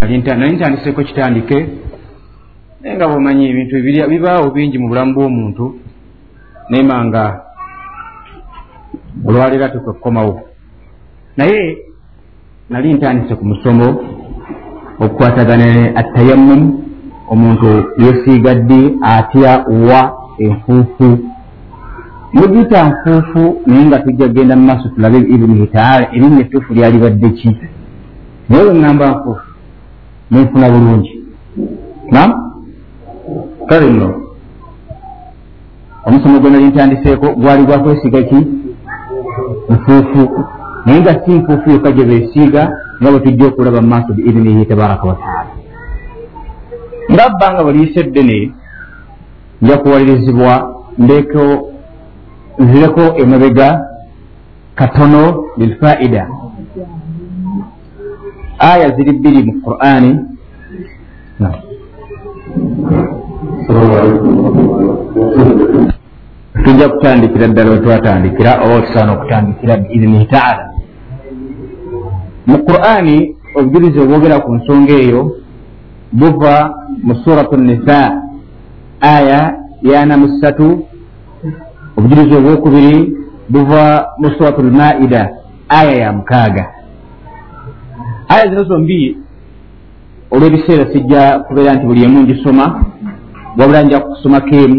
nali ntandiseko kitandike. Naye nga bwomanyi ebintu bibaawo bingi mu bulamu bw'omuntu nayema nga olwaleera tukwekkomawo naye nali ntandise ku musomo okukwatagana attayamum omuntu yesiiga ddi atya wa enfuufu? Mugiyita nfuufu naye nga tujja kgenda mu maaso tulabe ibnihi taala erinnya ettuufu lyalibadde ki? Naye bwe ŋŋamba nfuufu nenfuna bulungi nam kale nno omusomo gwe nali ntandiseeko gwali gwakwesiiga ki nfuufu naye nga si nfuufu yokka gye beesiiga nga bwe tujja okulaba mu maaso biibnihi tabaraka wataala nga bbanga bweliyise ddene nja kuwalirizibwa ndeeko nzireko emabega katono lilfaida aya ziri bbiri mu qurani tujja kutandikira ddala wetwatandikira oba otusaana okutandikira biidnihi taala mu qurani obujulizi obwogera ku nsonga eyo buva mu suratu nisa aya yana musatu obujulizi obwokubiri buva mu suratu lmaida aya ya mukaaga aya zino zombi olw'ebiseera sijja kubeera nti buli emu ngisoma wabula nja kukusomako emu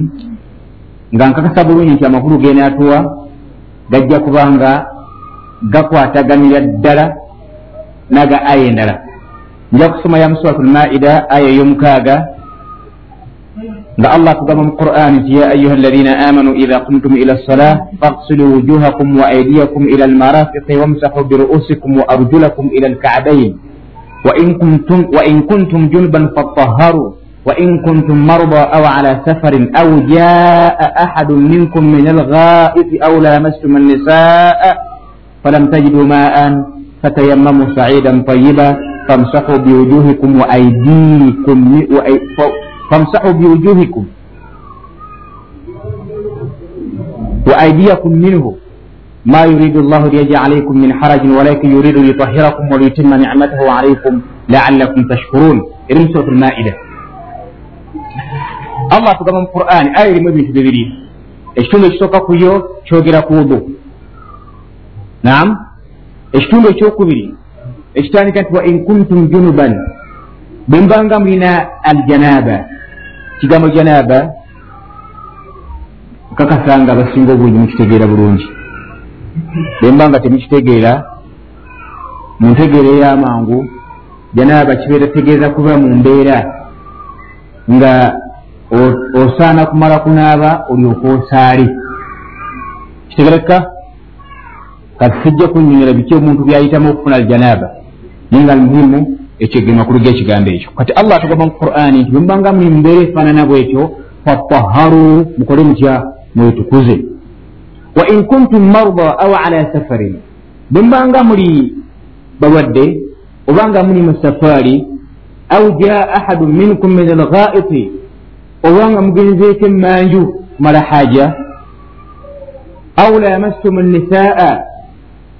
nga nkakasa bulungi nti amakulu genaatuwa gajja kubanga gakwataganira ddala naga aya endala. Nja kusoma ya musuratu lmaida aya ey'omukaaga da allah tugamba mu qur'ani nti ya ayuha alladina amanu idha qumtum ila ssalah faghsilu wujuhakum wa aydiyakum ila almarafiqi wamsahu biruusikum wa arjulakum ila alkabain وإن كنتم, وإن كنتم جنبا فطهروا وإن كنتم مرضى أو على سفر أو جاء أحد منكم من الغائط أو لامستم النساء فلم تجدوا ماء فتيمموا سعيدا طيبا فامسحوا بوجوهكم وأيديكم فامسحوا بوجوهكم وأيديكم منه ما يريد الله ليجعل عليكم من حرج ولكن يريد ليطهركم وليتم نعمته عليكم لعلكم تشكرون إرم سورة المائدة الله تقام القرآن آية لم يبين تبذلين اشتم اشتوك كيو شوكرا كوضو نعم اشتم اشتوك بذلين اشتاني كانت وإن كنتم جنبا بمبانغا من kigambo janaba okakasa nga abasinga obungi mukitegeera bulungi. Bwemba nga temukitegeera muntegeera ey'amangu janaaba kibeera tegeeza kuba mu mbeera nga osaana kumala kunaaba olyoka osaale. Kitegerekka kati sijja kunyonyola biki omuntu byayitamu okufuna aljanaaba naye nga almuhimu ekyo makulu g'ekigambo ekyo. Kati allah atugamba mu qur'ani nti bwemubanga muli mu mbeera efaanana bwetyo fataharu mukole mutya mwetukuze wa in kuntum marda aw ala safarin. Bwembanga muli balwadde obanga muli mu safaari aw jaa ahadu minkum min alghaiti obanga mugenzeeko emmanju kumala haja aw lamastum nisaa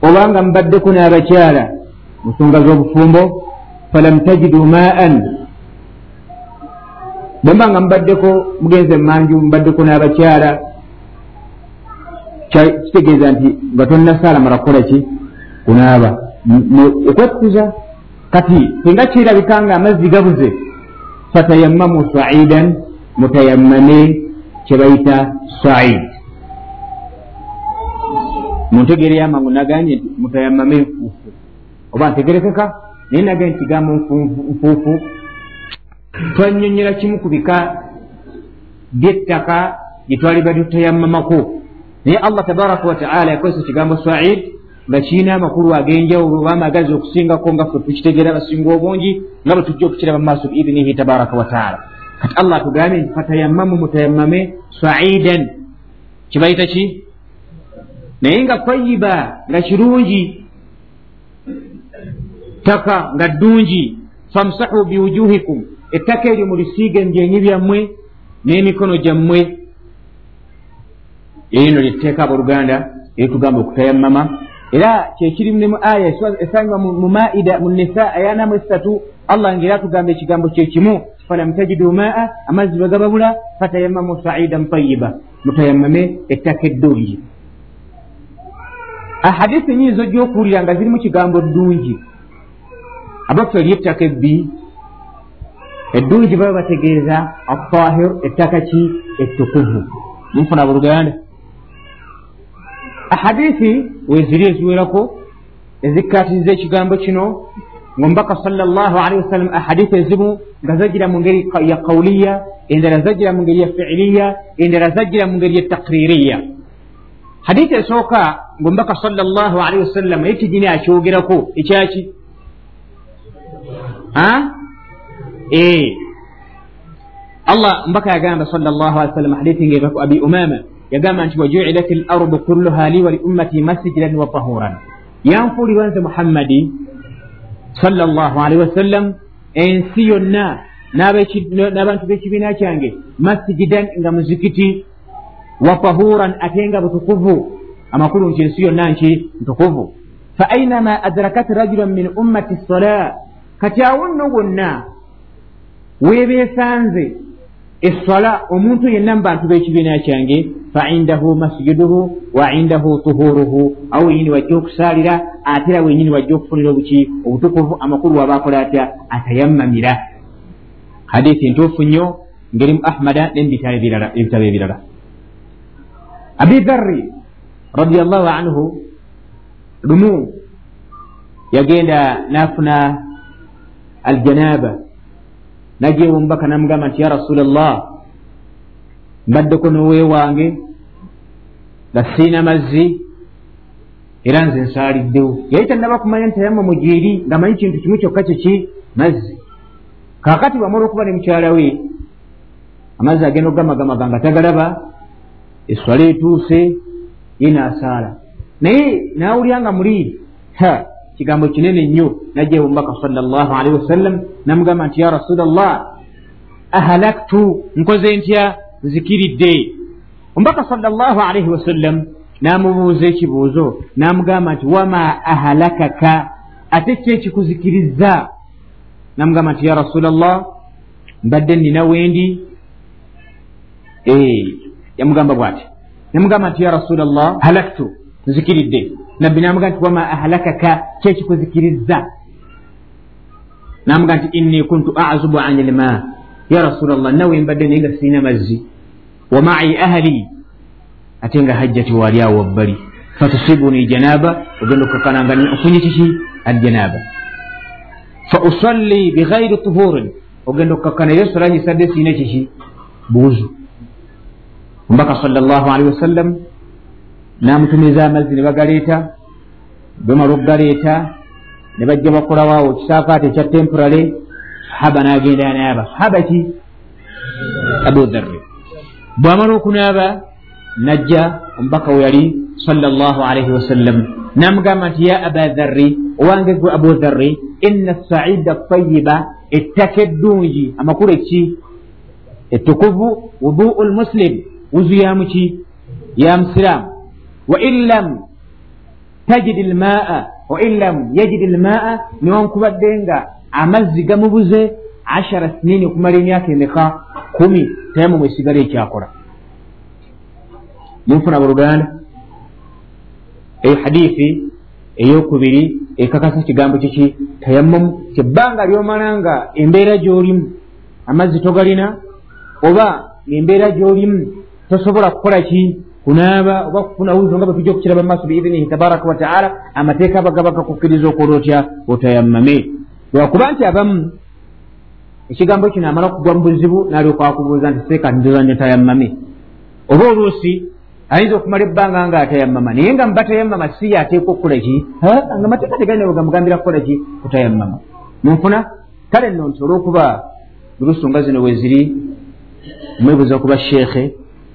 obanga mubaddeko n'abakyala mu nsonga z'obufumbo falam tajidu maan. Bwembanga mubaddeko mugenze emmanju mubaddeko n'abakyala. Kitegeeza nti nga tonnasaala mala kukola ki? Kunaaba. Okwekuza kati singa kirabika nga amazzi gabuze fatayammamu saidan mutayammame kyebayita said. Muntegeere yamangu naganye nti mutayammame oba ntegerekeka naye nagaye nti kigambo nfuufu twanyonyola kimu ku bika byettaka gyetwaliba tutayammamako naye allah tabaraka wataala yakozesa ekigambo said nga kirina amakulu ag'enjawulo oba amagazi okusingako nga ffe tukitegeera basinga obungi nga bwe tujja okukiraba mu maaso biidinihi tabaraka wataala kati allah atugambye nti fatayammamu mutayammame saidan kibayita ki? Naye nga tayiba nga kirungi ttaka nga ddungi famsahu biwujuhikum ettaka eryo mulisiiga emjenyi byammwe n'emikono gyammwe. Erino lyetteeka abooluganda eritugamba okutayammama era kyekiri ne mu aya esangibwa mu maida mu nisa ayanamu esatu allah ngaera atugamba ekigambo kyekimu falam tajidu maa amazzi bagababula fatayamamu saidan tayiba mutayamame ettaka eddungi. Ahadisi nyinza ojja okuwulira nga zirimu kigambo ddungi abaffe eri ettaka ebbi eddungi baba bategeeza atahir ettaka ki? Ettukuvu. Munfuna buluganda ahadisi weziri eziwerako ezikkatiriza ekigambo kino ngaomubaka salllahalihi wasallam ahadisi ezimu nga zagira mu ngeri ya qawliya endala zagira mu ngeri ya fiiliya endala zagira mu ngeri ya takririya hadisi esooka ngaomubaka salllahalihi wasallam naye kijini akyogerako ekyaki allah mbaka yagamba salllahalihi wasallam hadisi ngaevaku abi umama. Yagamba nti wajuilat lardu kulluha li wali ummati masijidan wa tahuran. Yanfuulirwa nze muhammadi salllahalihi wasallam ensi yonna n'abantu b'ekibiina kyange masijidan nga muzikiti wa tahuran ate nga butukuvu amakulu nti ensi yonna nki ntukuvu fa ainama adrakat rajulan min ummati sola kati awo nno wonna weebeesanze essola omuntu yenna mu bantu b'ekibiina kyange faindahu masjiduhu wa indahu tuhuruhu. Awo wenyini wajja okusaalira ate era wenyini wajja okufunira obuki obutukuvu amakulu waba akola atya? Atayammamira. Hadithi ntuufu nnyo ngeri mu ahmada nebitabo ebirala abi dharri radiallahu anhu lumu yagenda nafuna aljanaba najewo omubaka namugamba nti ya rasulllah mbaddeko noweewange nga siina mazzi era nze nsaaliddewo yali tannaba kumanya nti ayamma mujeeri ngaamanyi kintu kimu kyokka kiki mazzi kaakati bwamala okuba ne mukyala we amazzi agenda okugamagamaga nga tagalaba eswala etuuse ye naasaala naye naawulira nga muli kigambo kinene nnyo najjawo omubaka salllah alaihi wasallam namugamba nti ya rasulllah ahalaktu nkoze ntya? Nzikiridde. Omubaka salllah alaihi wasallam n'amubuuza ekibuuzo n'amugamba nti wama ahalakaka? Ate ki ekikuzikiriza n'amugamba nti ya rasulllah mbadde nina wendi yamugamba bw'ati. Namugamba nti ya rasulllah halaktu nzikiridde nabbi n'amugamba nti wama ahalakaka ki ekikuzikiriza n'amugamba nti inni kuntu azubu an ilma ya rasulllah nawe mbadde naye nga sirina mazzi wa mai ahali ate nga hajjati waali awo wabbali fatusibuni janaba. Ogenda okukakkananga ofunye kiki aljanaba fa usalli bighairi tuhurin. Ogenda okukakkana era sola nyisadde siina kiki buuzu omubaka sal llah alihi wasallam namutumiza amazzi ne bagaleeta bemala okugaleeta ne bajja bakolawaawo kisaakaate ekya temporale sahaba nagenda naaba sahaba ki? Abu dharri bwamala okunaaba najja omubaka we yali salllah alaihi wasallam namugamba nti ya aba dharri owange gwe abu dharri inna saida tayiba ettaka eddungi. Amakulu eki? Ettukuvu wuduu lmuslim wuzu yamuki ya musiraamu wain lam tajid lmaa wain lam yajid lmaa niwankubadde nga amazzi gamubuze ashara sinini okumala emyaka emeka? Kumi tayamumu esigala ekyakola. Munfuna buluganda eyo hadithi eyokubiri ekakasa kigambo kiki? Tayammumu kyebbanga lyomala nga embeera gyolimu amazzi togalina? Oba embeera gyolimu tosobola kukola ki kunaaba oba kufuna wuzo nga bwetujja okukiraba mumaaso biidhinihi tabaraka wataala amateeka abagaba gakukkiriza okola otya otayammame lwakuba nti abamu ekigambo kino amala kugwa mu buzibu nalyoka akubuuza nti seeka ndizanya tayammame oba oluusi ayinza okumala ebbanga nga atayammama naye nga muba tayammama si yateeka okukola ki? Nga mateeka tegalina gamugambira kukola ki? Kutayammama munfuna kale nno nti olwokuba olusunga zino weziri mwebuza okuba sheekhe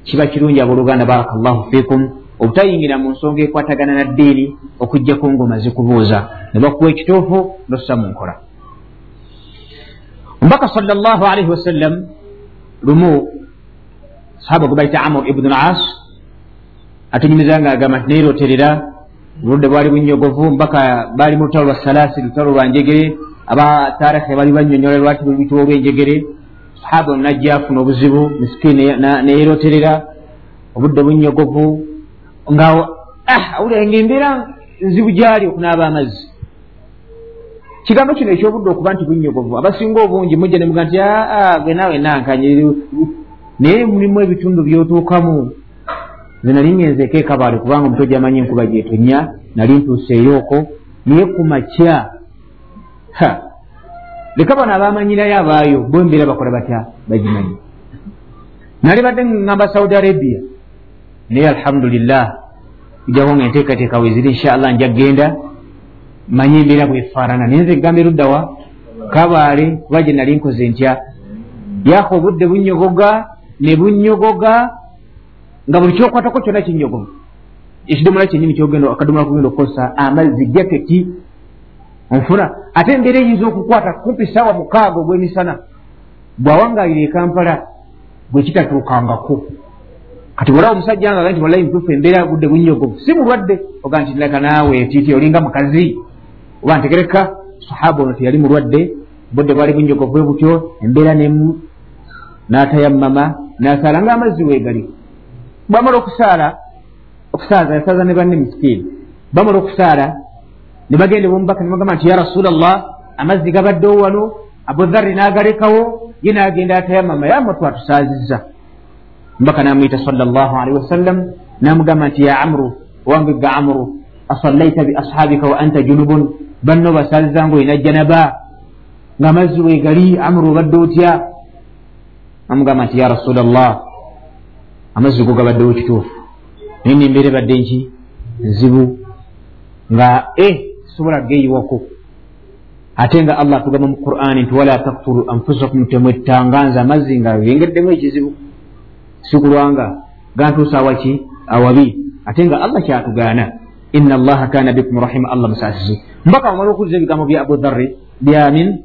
kiba kirungi abooluganda barakallahu fikum obutayingira mu nsonga ekwatagana na ddiini okugjako ngoma zikubuuza. Ne bakuwa ekituufu nossa mu nkola. Omubaka sal llah alaihi wasallam lumu sahaba gwe baita amur ibunu las atunyumiza nga agamba nti nairoterera obudde bwali bunyogovu mbaka bali mu lutalo lwa salasi lutalo lwa njegere. Aba tarikhe bali banyonyola lwaki buyitibwa olwenjegere sahaba najja afuna obuzibu misikini neyeroterera obudde bunyogovu nga ah, awulira nga embeera nzibu gyali okunaaba amazzi. Kigambo kino ekyobudde okuba nti bunyogovu abasinga obungi mujja nemuga nti aa ah, ah, gwe naawe nankanye naye mulimu ebitundu byotuukamu. Nze nali ngenzeeko ekabaale kubanga omuto gyamanyi enkuba gyetonya nali ntuuseeyooko naye ku makya leka bano abamanyirayo abaayo bo embeera bakola batya bagimanyi nali badde ngamba saudi arabia. Naye alhamdulillah ijako nga enteekateeka weziri inshallah nja genda. Manyi embeera bwefaanana naye nze egamba eruddawa kabaale kuba gye nali nkoze ntya yaka obudde bunyogoga ne bunyogoga. Nga buli kyokwatako kyonna kinyogoga. Ekidomola kyenyini kyogenda akadomola kugenda okukozesa amazzi jaketi onfuna ate embeera eyinza okukwata kumpi saawa mukaaga ogw'emisana bwawangaalira ekampala bwe kitatuukangako kati olaba omusajja nga nti wallahi mutuufu embeera agudde bunyogovu si mulwadde oga nti leka naawe tiiti olinga mukazi oba ntegereka sahaba ono teyali mulwadde budde bwali bunyogovu butyo embeera nemu n'atayammama n'asaala ngaamazzi weegali bwamala okusaala okusaaza yasaaza ne banne misikiini bamala okusaala ne bagende bomubaka ne bagamba nti ya rasula llah amazzi gabaddewo wano abudharri n'agalekawo ye n'agenda atayammama yamma twatusaazizza. Mbaka namwita sal llah alaihi wasallam namugamba nti ya amru owangega amru asallaita bi ashabika wa anta junubun banno basaliza nga olina janaba nga amazzi wegali amru obadde otya? Namugamba nti ya rasula llah amazzi go gabaddewo kituufu naye nembeera ebadde nki nzibu nga e sobola geyiwako ate nga allah atugamba mu qur'ani nti wala taktulu anfusakum temwettanganza amazzi nga yengeddemu ekizibu. Sikulwanga gantuusa awaki awabi. Ate nga allah kyatugaana. Ina allaha kana bikum rahima allah musasizi mbaka amala okuliza ebigambo bya abu dharri byamin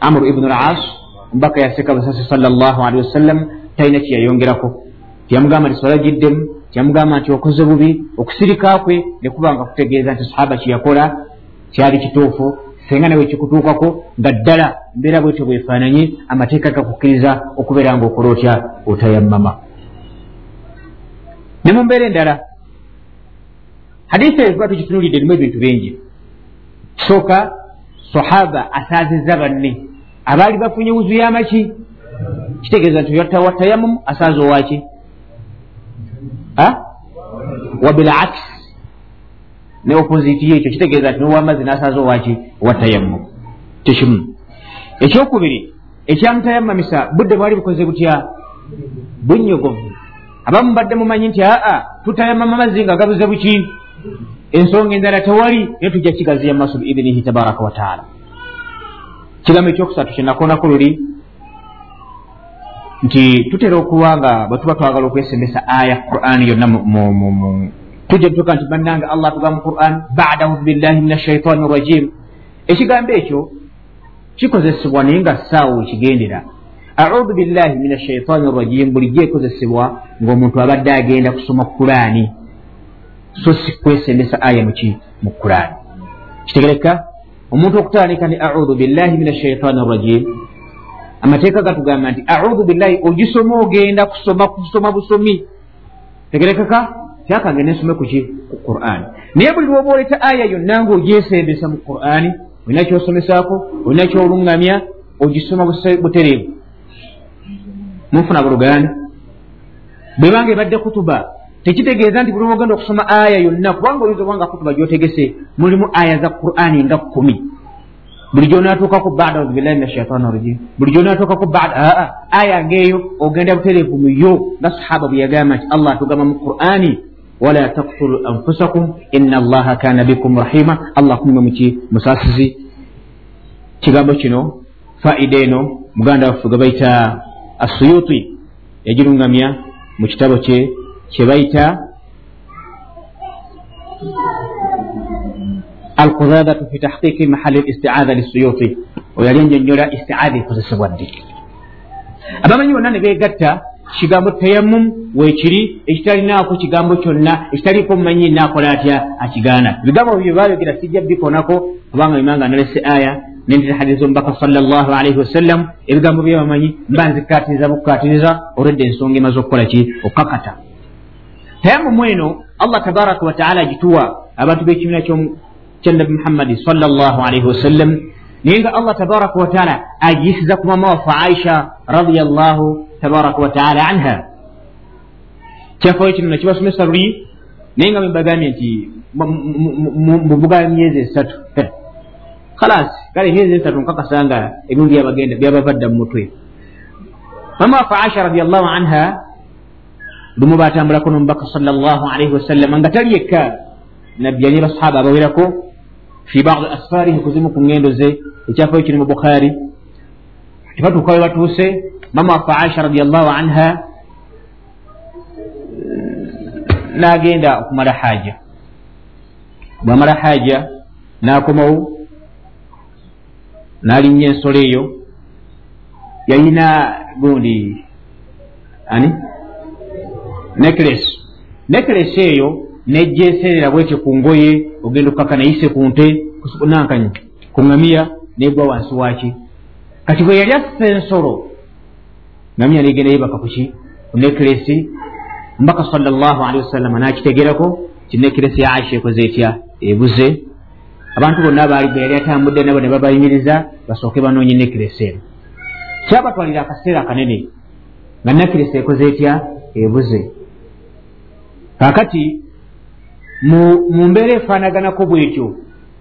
amru ibnu las mbaka yaseka basasi sal llah alihi wasallam talina kyeyayongerako tiyamugamba nti sola giddemu tiyamugamba nti okoze bubi okusirika kwe nekubanga kutegeeza nti sahaba kyeyakola kyali kituufu senga nawe kikutuukako nga ddala embeera bwetyo bwefaananye amateeka gakukkiriza okubeera nga okola otya otayammama. Ne mu mbeera endala hadisi tuba tugitunulidde erimu ebintu bingi. Kisooka sahaba asaazizza banne. Abaali bafunye wuzu yamaki. Kitegeeza nti watayamumu asaaza owaki wabilaks ne oppositi yekyo kitegeeza nti nowamazzi nasaaza owaki owatayammu tekimu ekyokubiri ekyamutayammamisa budde bwali bukoze butya? Bunyogovu. Abamu badde mumanyi nti aa tutayamama mazzi nga gabuze buki? Ensonga endala tewali naye tujja kigaziya mumaaso biidinihi tabaraka wataala kigambo ekyokusatu kyenakonako luli nti tutera okuba nga bwe tuba twagala okwesembesa aya qurani yonna tujja tutuka nti bannange allah tuga mu quran bada audu billahi min ashaitani rajim ekigambo ekyo kikozesebwa naye nga saawa wekigendera audu billahi min ashaitani rajim bulijjo ekozesebwa ngaomuntu abadde agenda kusoma kurani so si kwesendesa aya muki mu kurani kitegereka omuntu okutandika ni audu billahi min ashaitani rajim amateeka gatugamba nti audu billahi ogisoma ogenda kusoma kusoma busomi. Tegerekeka kyakange nensome kuki ku qur'ani naye buli lwoba oleta aya yonna nga ogyesembesa mu qur'ani olina kyosomesaako olina kyoluŋŋamya ogisoma butereevu. Munfuna buluganda bwebanga ebadde kutuba tekitegeeza nti buli lwogenda okusoma aya yonna kubanga oyinza obanga kutuba gyotegese mulimu aya za qur'ani nga kkumi buli gyonatuukako bada auzubillahi min ashaitani rajim buli gyonatuukako bada aa aya ngaeyo ogenda butereevu muyo nga sahaba bwe yagamba nti allah atugamba mu qur'ani wala taktulu anfusakum ina allaha kana bikum rahima. Allah kumwe muki musasizi. Kigambo kino faida eno muganda waffe gwe bayita asuyuti. Yagirungamya mu kitabo kye kyebayita alqudadatu fi tahqiqi mahali listiaada lisuyuti oyo yali enjonyola istiaada ekozesebwa ddi abamanyi bonna ne begatta kigambo tayamum weekiri ekitalinaako kigambo kyonna ekitaliiko mumanyi naakola atya akigaana ebigambo byo bayogera sijja bikonako kubanga bimanga nalese aya nendira hadisi omubaka salllah alaihi wasallam ebigambo byebamanyi mba nzikatiriza bukukatiriza olwedde ensonga emaze okukola ki okukakata tayamumu eno allah tabaraka wataala agituwa abantu b'ekibiina kyannabi muhammadi salllah alaihi wasallam naye nga allah tabaraka wataala agiyisiza ku mama waffe aisha radiallahu tabaraka wataala anha. Kyafayo kino nakibasomesa luli naye nga mwebagambye nti mubuga myezi esatu khalas kale emyezi esatu nkakasanga ebirundi byabagenda byabavadda mu mutwe mama waffe aisha radiallahu anha lumu batambulako nomubaka salllah alaihi wasallama nga tali yekka. Nabbi yali basahaba abawerako fi badi asfarihi kuzimu ku ngendo ze ekyafayo kiri mu bukhari tebatuuka we batuuse mama waffe aisha radiallahu anha nagenda okumala haja bwamala haja nakomawo nalinnya ensolo eyo yayina gundi ani necles necles eyo nejja eseerera bwetyo ku ngoye ogenda okukaka nayise ku nte nankanyi ku ŋamiya negwa wansi waki kati bwe yali assa ensolo ŋamiya negenda yebaka kuki ku neclesi mbaka salllahalihi wasallama nakitegerako ti neclesi ya aisha ekoze etya? Ebuze. Abantu bonna baali bwe yali atambudde nabo ne babayimiriza basooke banoonye neclesi eno. Kyabatwalira akaseera kanene nga neclesi ekoze etya? Ebuze. Kakati mu mbeera efaanaganako bwetyo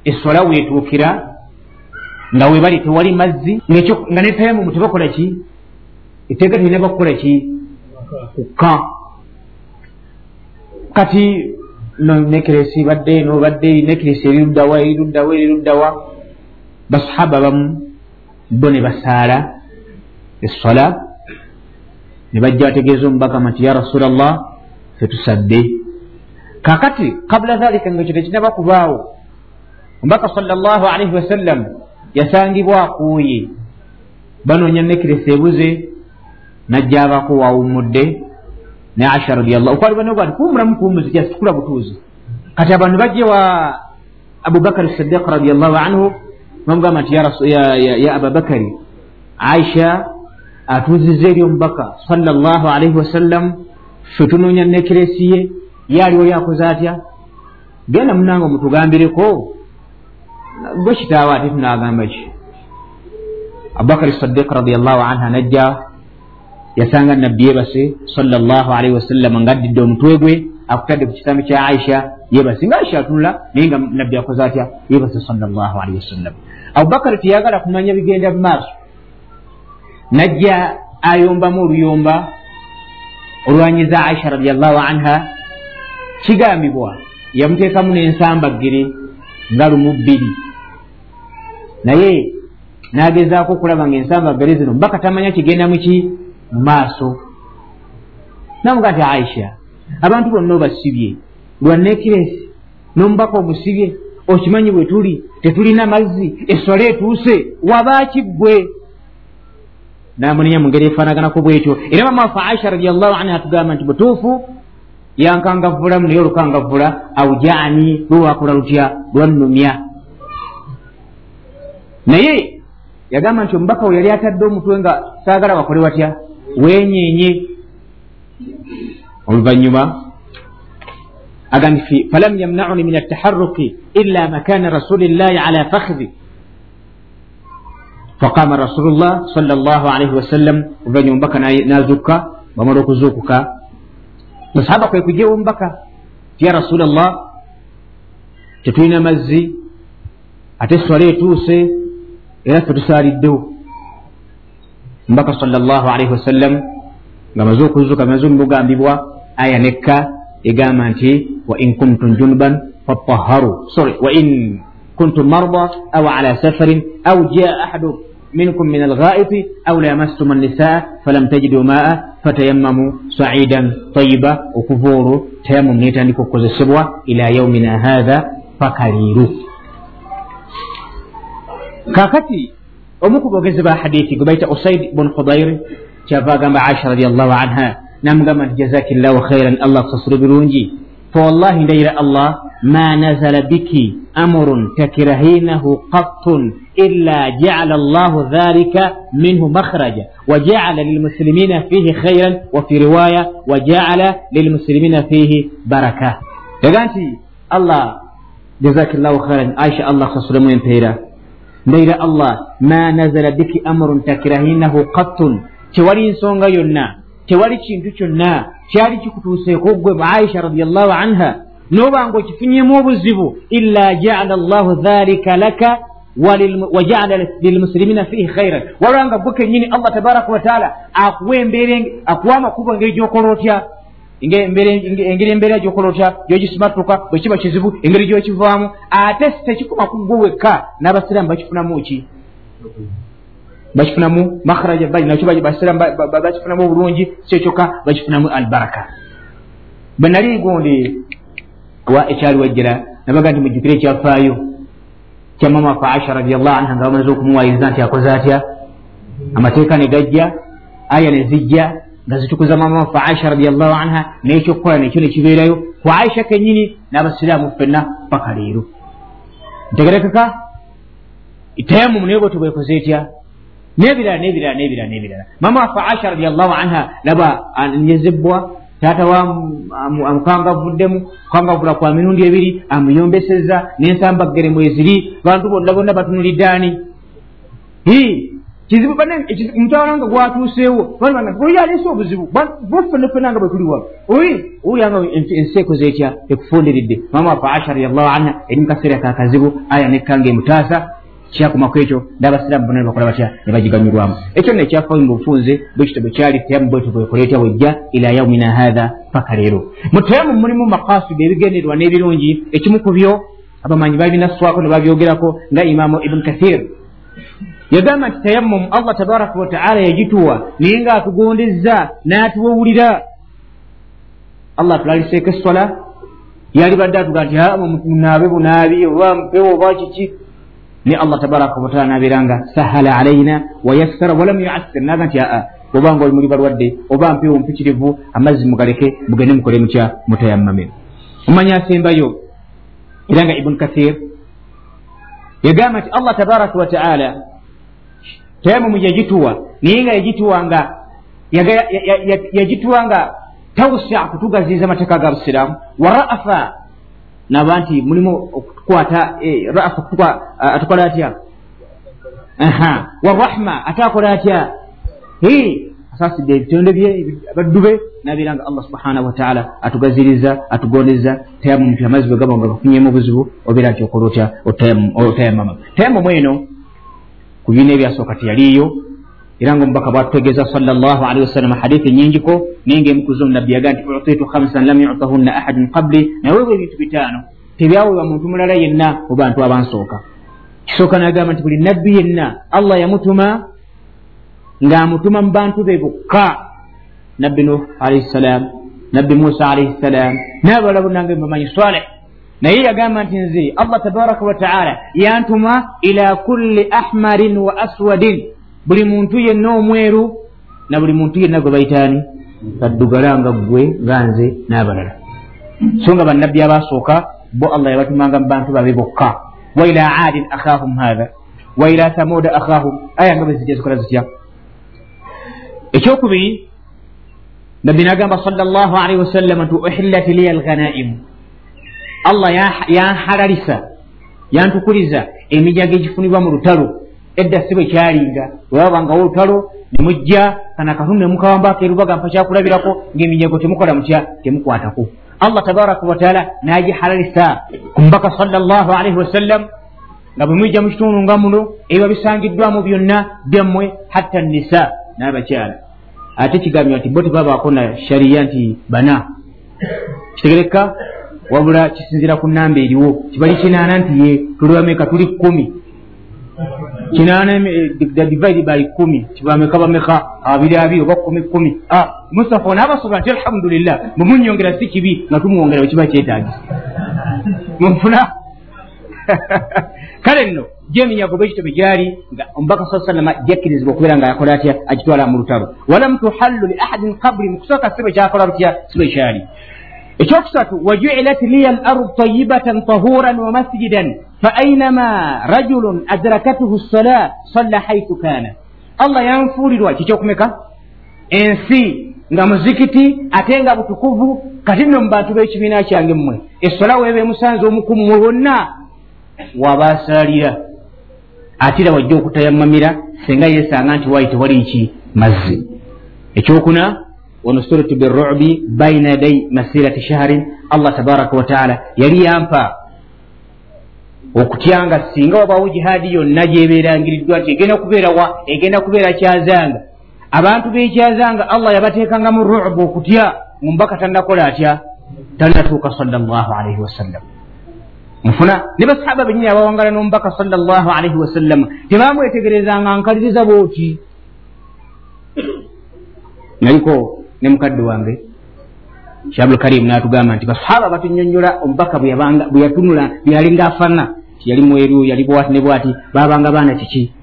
eswala weetuukira nga webali tewali mazzi nga netayamumu tebakola ki? Eteeka terina bakukola ki? Kukka. Kati nekiresi badde eno badde nekiresi eriruddawa eriruddawa eriruddawa basahaba bamu bo ne basaala eswala ne bajja bategeeza omubaka nti ya rasula llah fetusadde kakati kabula dhalika nga ekyo tekinaba kubaawo omubaka salllah alaihi wasallam yasangibwa akuuye banoonya nekiresi ebuze najja abako wawummudde ne aisha radiallah okwali banobani kuwumulamu kuwumuzi kyasikula butuuzi kati abantu bajje wa abubakari sidiq radiallahu anhu bamugamba nti ya ababakari aisha atuuziza eri omubaka salllah alaihi wasallam fe tunoonya nekiresi ye ye aliwo lyakoze atya genda munanga omutugambireko gwe kitaawo ate tunagamba ki? Abubakari sidiq radiallahu anha najja yasanga nabbi yebase salllahalaihi wasallama ngaaddidde omutwe gwe akutadde ku kitami kya aisha yebase nga aisha atunula naye nga nabbi akoze atya yebase salllahalaihi wasallam abubakari teyagala kumanya bigenda mumaaso najja ayombamu oluyomba olwanyiza aisha radiallahu anha kigambibwa yamuteekamu n'ensambagere nga lumu bbiri. Naye nagezaako okulaba nga ensambagere zino mbaka tamanya kigenda muki mu maaso. Namuga nti aisha abantu bonna obasibye lwanekiresi n'omubaka omusibye okimanyi bwe tuli? Tetulina mazzi eswala etuuse wabaaki ggwe? Namunenya mu ngeri efaanaganako bwekyo era mamafe aisha radiallahu anha atugamba nti butuufu yankangavulamu naye olukangavula awujaani lwewakola lutya lwannumya naye yagamba nti omubaka we yali atadde omutwe nga saagala bakole watya wenyenye oluvanyuma agambye falam yamnauni min ataharuki illa makana rasulillahi ala fakhdi faqama rasulullah sal llah alaihi wasallam oluvanyuma omubaka nazukka bamala okuzuukuka musahaba kwe kujewo omubaka ti ya rasulllah tetulina mazzi ate swala etuuse era ffe tusaaliddewo mbaka salllahalaihi wasallam nga maze okuzuuka maze omugambibwa aya nekka egamba nti wain kuntum junuban fataharu sorry wain kuntum marda aw ala safarin aw jaa ahadu minkum min alghaiti aw lamastum annisaa falam tajidu maa fatayammamu saidan tayiba okuva olwo tayammamu netandika okukozesebwa ila yaumina hatha fakaliiru kakati omu ku bogezi ba hadithi gwe baita usaid bun hudair kyava agamba aisha radiallahu anha namugamba nti jazaki llahu khairan allah kusasula birungi ndayira allah ma nazala biki amurun takirahinahu qattun illa jaala allahu dhalika minhu makhraja. Wajaala lilmuslimina fihi khairan wafi riwaya wajaala lilmuslimina fihi baraka yaga nti allah jazaki llahu khairan aisha allah kusasulemu empeera ndayira allah ma nazala biki amurun takirahinahu qattun. Tewali nsonga yonna tewali kintu kyonna kyali kikutuuseeko gwe aisha radiallahu anha noba nga okifunyemu obuzibu illa jaala llahu dhalika laka wajaala lilmusilimina fihi khairan walwa nga gwe kenyini allah tabaraka wataala akuwa embeera akuwa amakubo engeri gyokola otya? Engeri embeera gyokola otya? Gyogisimatuka bwe kiba kizibu engeri gyokivaamu ate tekikuma ku gwe wekka n'abasiraamu bakifunamu ki bakifunamu makhraja bakifunamu obulungi kyekyoka bakifunamu albaraka. Bwenali gundi wa ekyali wajjira nabaga nti mujjukire ekyafaayo kyamama wafe aisha radiallahu anha nga bamaze okumuwayiriza nti akoze atya amateeka ne gajja aya ne zijja nga zitukuza mama wafe aisha radiallahu anha nekyokukola nekyo nekibeerayo ku aisha kenyini n'abasiraamu ffenna paka leero ntegerekeka tayamumu naye bwe tubwekoze etya nebirala nebirala nebirala nebirala mama wafe aisha radiallahu anha laba anyezebwa taata wa amukangavuddemu kukangavula kwa mirundi ebiri amuyombeseza nensambagere mweziri bantu bonna bonna batunuliddaani kizibu mutawala nga gwatuuseewo oyo alese obuzibu bofenefenanga bwe tuliwa owuliranga ensi ekoze etya ekufundiridde mama wafe aisha radiallahu anha eri mukaseera kakazibu aya nekkanga emutaasa kyakumaku ekyo n'abasiraamu bonna nebakola batya ne bagiganyulwamu ekyo nno ekyafayo mu bufunze bwekito bwe kyali teyamu bwetu bwekoleetya wejja ila yaumina hatha paka leero. Mu teyamu mulimu makasudi ebigenderwa n'ebirungi ekimu ku byo abamanyi babinaswako ne babyogerako nga imamu ibuni kathir. Yagamba nti tayammumu allah tabaraka wataala yagituwa naye ng'atugondezza n'atuwawulira. Allah atulaliseeko essola yalibadde atuga nti munaabe bunaabi oba mpewo oba kiki ni allah tabaraka wataala nabeeranga sahala alaina wayassara walam yuassir. Naga nti aa obanga oli muli balwadde oba mpewo mpikirivu amazzi mugaleke mugende mukole mutya mutayammame. Omanyi asembayo era nga ibuni kathir yagamba nti allah tabaraka wataala tayamumu yagituwa naye nga yagituwa nga yagituwa nga tawusa kutugaziza amateeka ga busiraamu wa ra'afa naba nti mulimu okutukwata eh, ra'afa atukola atya warahma ate akola atya asasidde ebitondo bye abaddube nabeera nga allah subhanahu wataala atugaziriza atugondeza tayamumu ti amazzi bwe gaba nga gafunyemu obuzibu obeera nti okola otya otayamama tayamumu eno ku biina ebyasooka teyaliiyo era nga omubaka bwatutegeeza salllah alihi wasallama hadithi nyingiko naye ngaemukuzo nabbi yaga nti utitu khamsan lam yutahunna ahadun qabli naweebwa ebintu bitaano tebyaweebwa muntu mulala yenna mu bantu abansooka kisooka nagamba nti buli nabbi yenna allah yamutuma ng'amutuma mu bantu be bokka nabbi nuh alaihi ssalam nabbi musa alaihi ssalam n'abala bonnange bamanyi saleh naye yagamba nti nze allah tabaraka wataala yantuma ila kulli ahmarin wa aswadin buli muntu yenna omweru na buli muntu yenna gwe bayitaani kaddugalanga ggwe nga nze n'abalala. So nga bannabbi abasooka bo allah yabatumanga mu bantu babe bokka. Wa ila adin akhahum hatha wa ila thamuda akhahum. Aya nga bezijja zikola zitya? Ekyokubiri nabbi nagamba sal llah alaihi wasallama nti uhillat liya alghanaimu allah yanhalalisa yantukuliza eminyago egifunibwa mu lutalo edda si bwe kyalinga wewabangawo olutalo nemujja kana katundu nemukawambako erubaga mpa kyakulabirako ngaeminyago temukola mutya temukwatako. Allah tabaraka wataala nagihalalisa ku mbaka salllah alaihi wasallam nga bwe mwijja mu kitundu nga muno ebiba bisangiddwamu byonna byammwe hatta nisa n'abakyala. Ate kigambibwa nti bo tebabaako na shariya nti bana. Kitegereka wabula kisinzira ku namba eriwo kibali kinaana nti ye tulibameka tuli kumi kinaana divide by kumi. Kibameka bameka abiri abiri oba kumi kumi. Mustafa naabasobola nti alhamdulillah. Mumunyongera si kibi nga tumwongera wekiba kyetagisa munfuna kale nno gyeminyago bwekitobe gyali nga omubaka sa salama jakkirizibwa okubeera nga yakola atya agitwala mu lutalo walam tuhallu li ahadin qabuli mu kusooka sibe kyakola lutya sibe kyali ekyokusatu wajuilat liya lardu tayibatan tahuran wa masjidan fa ainama rajulun adrakatuhu sala salla haithu kana allah yanfuulirwa kikyokumeka ensi nga muzikiti ate nga butukuvu kati nno mu bantu b'ekibiina kyange mmwe esola weeba emusanze omukummwe wonna wabaasaalira ate era wajja okutayamamira senga yeesanga nti wayi tewali ki mazzi ekyokuna wanusuratu birubi baina yaday masirati shaharin allah tabaraka wataala yali yampa okutyanga singa wabaawo jihaadi yonna gyebeerangiriddwa nti egenda kubeera wa egenda kubeera kyazanga abantu bekyazanga allah yabateekanga mu rubu okutya mumubaka tannakola atya tannatuuka salaalaihi wasallam nfuna ne basahaba benyini abawangala n'omubaka salaalaihi wasallama tebamwetegerezanga nkaliriza booti naliko ne mukadde wange kyabulkarimu n'atugamba nti basahaba batunyonyola omubaka bwe yatunula byeyalinga afana tiyali mweru yali bwati ne bwati babanga baana kiki?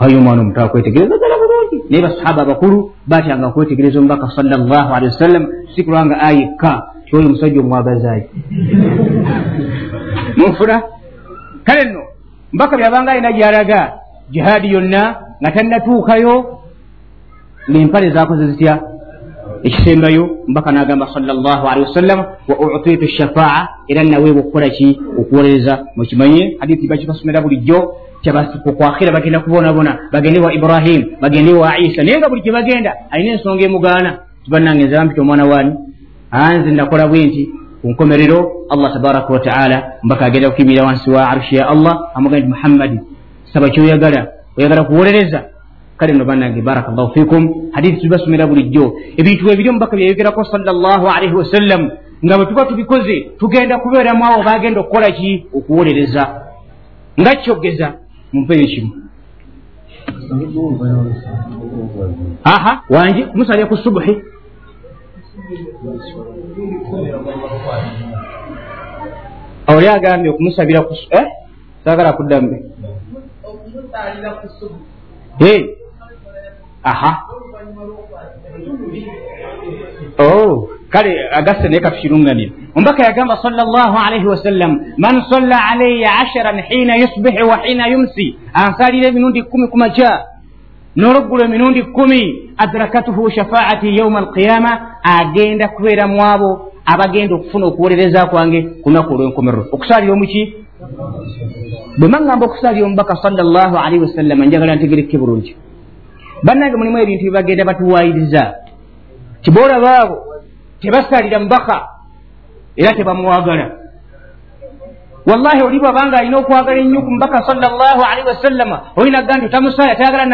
Ayo omwana omuto akwetegereza ddala bulungi. Naye basahaba abakulu batyanga okwetegereza omubaka salllah alihi wasallam si kulwanga ayekka tioyo omusajja omwagazaayi. Munfuna? Kale nno mubaka byabanga alina gyalaga jihaadi yonna nga tannatuukayo ngaempale zakoze zitya ekisembayo mubaka nagamba salllah alihi wasallam wa utitu shafaa era naweebwa okukola ki? Okuwolereza mukimanye hadithi bakibasomera bulijjo kyabakwakhira bagenda kubonabona bagende wa ibrahimu bagende wa isa naye nga buli kyebagenda alina ensonga emugaana. Tibanange nze bampita omwana waani? Anze nakola bwe nti ku nkomerero allah tabaraka wataala mbaka agenda kukimirira wansi wa arshi ya allah amugaa nti muhammadi saba kyoyagala. Oyagala kuwolereza kale no banange barakallahu fikum hadithi tubasomera bulijjo ebintu ebiri omubaka byeyogerako salllah alaihi wasallam. Nga bwe tuba tubikoze tugenda kubeeramu awo bagenda okukola ki okuwolereza nga kyogeza mumpeyo kimu aha wangi kumusalya ku subuhi. Oli agambye okumusabira ku eh? sagala kuddamu aha. Oh kale agasse naye katukirunganira omubaka yagamba salllah alaihi wasallam man salla alaya asharan hina yusbihi wa hina yumsi. Ansalira emirundi kumi kumakya n'oluggulo emirundi kumi. Adrakatuhu shafaati yauma alqiyama. Agenda kubeera mu abo abagenda okufuna okuwolereza kwange kunaku olwenkomerero. Okusalira omuki? Bwe maŋŋamba okusalira omubaka salllah alaihi wasallama njagala ntegereke bulungi bannange mulimu ebintu byebagenda batuwayiriza tiboolabaabo tebasalira mubaka era tebamuwagala. Wallahi oli bwabanga alina okwagala ennyo ku mubaka salllah alaihi wasallama olinaga nti otamusaya tayagala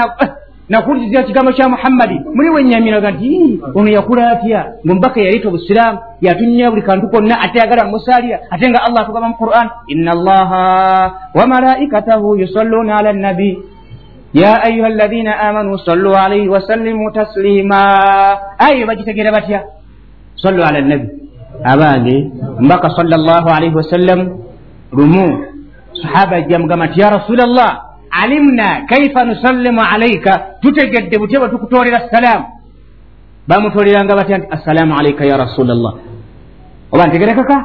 nakuwuliriza ekigambo kya muhammadi muli wenyamiraga nti ono yakula atya? Ngaomubaka yaleeta obusiraamu yatunya buli kantu konna ate yagala musalira ate nga allah atugamba mu quran ina allaha wa malaikatahu yusalluuna ala nabi ayuha alladhina amanu sallu alaihi wasallimu taslima ayo bagitegeera batya sallu ala nabi abange mbaka salllah alaihi wasallam lumu sahaba ajja mugamba nti ya rasula llah alimna kaifa nusallimu alaika tutegedde butya bwe tukutolera salaamu bamutoleranga batya nti assalaamu alaika ya rasula llah oba ntegerekaka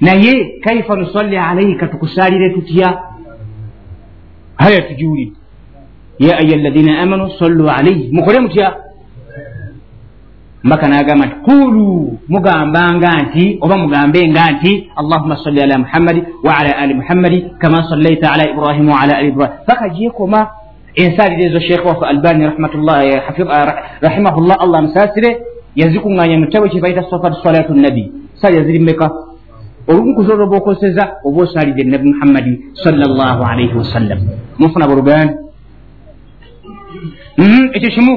naye kaifa nusalli alaika tukusalire tutya haya tujuulidde ya ayuha alladhina amanu sallu alaihi mukole mutya mbaka nagamba nti kulu mugambanga nti oba mugambenga nti allahuma salli ala muhammadi waala ali muhammadi kama sallaita ala ibrahima waala ali ibrahim paka gyekoma ensalire ezo sheekh wafe albani rahimahullah allah musasire yazikuŋŋanya mu kitabo kyebaita safat salatu nabi salya ziri mmeka olumu kuzola oba okoseza oba osalidde nabi muhammadi salllah alaihi wasallam mufuna buluganda mhm, ekyo kimu.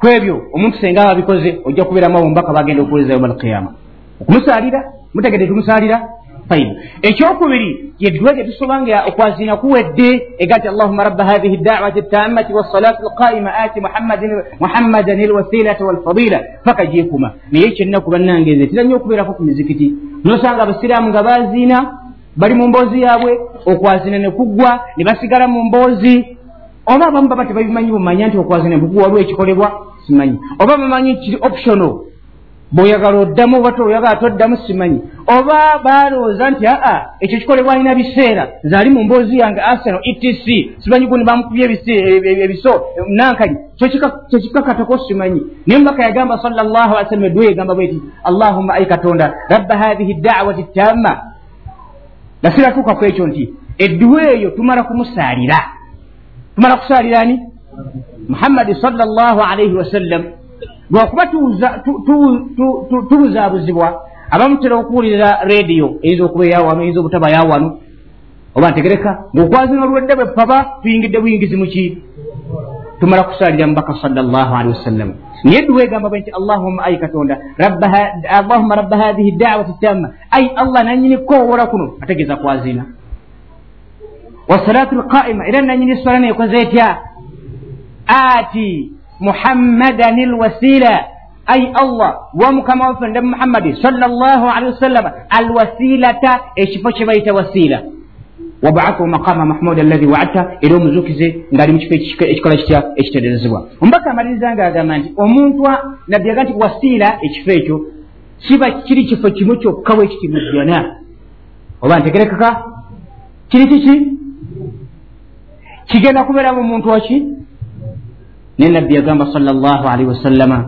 Ku ebyo omuntu senga ababikoze ojja kubeeramu abomubaka bagenda okuwuliriza yoma alqiyama okumusalira mutegedde tumusalira faina ekyokubiri yeddwa gye tusobanga okwazina kuwedde ega ti allahuma rabba hathihi dawati tammati wassalatu alqaima ati muhammadan alwasilata walfadila paka gyekuma naye kyennaku bannange nze tirannyo okubeerako ku mizikiti. Nosanga abasiraamu nga baziina bali mu mboozi yaabwe okwazina ne kuggwa ne basigala mu mboozi. Oba abamu baba tebabimanyi bumanya nti okwazina ne kuggwa waliwo ekikolebwa simanyi. Oba bamanyi kiri optional bweoyagala oddamu oba toyagala toddamu simanyi. Oba balowooza nti aa ekyo kikolebwa alina biseera zaali mu mboozi yange arsenal etc simanyi guni bamukubye ebiso nankali kyekikakatako simanyi. Naye mubaka yagamba salllah ali sallam edduwa yegamba bweti allahumma ai katonda rabba hathihi dawati tamma. Nasiratuuka ku ekyo nti edduwa eyo tumala kumusaalira tumala kusaalira ani? Muhammadi salllah alaihi wasallam lwakuba tubuzaabuzibwa abamutera okuwulira rediyo eyinza okuba eyawano eyinza obutaba yawano oba ntegereka ngaokwazina olwedde bwe paba tuyingidde buyingizi muki tumala kusaalira mubaka salllahalihi wasallam. Naye duwa egamba bwe nti allahumma ai katonda allahumma rabba hathihi dawati tamma. Ai allah nanyini kowola kuno ategeeza kwazina wasalatu lqaima era nanyini swala nekoze etya? Ati muhammadan lwasila ai allah. Wamukama waffe nde muhammadi salllahalihi alwasilata. Ekifo kye bayita wasila. Wabaathu maqama mahmud allahi waadta. Era omuzukize ngaali mukifo ekikola kitya ekiterezebwa omubaka amaliriza nga agamba nti omuntu nabbi aga nti wasiila ekifo ekyo kiba kiri kifo kimu kyokka bwe kiti mudyona oba ntegerekaka kiri kiki kigenda kubeeramu omuntu waki naye nabbi yagamba salllah alaihi wasallama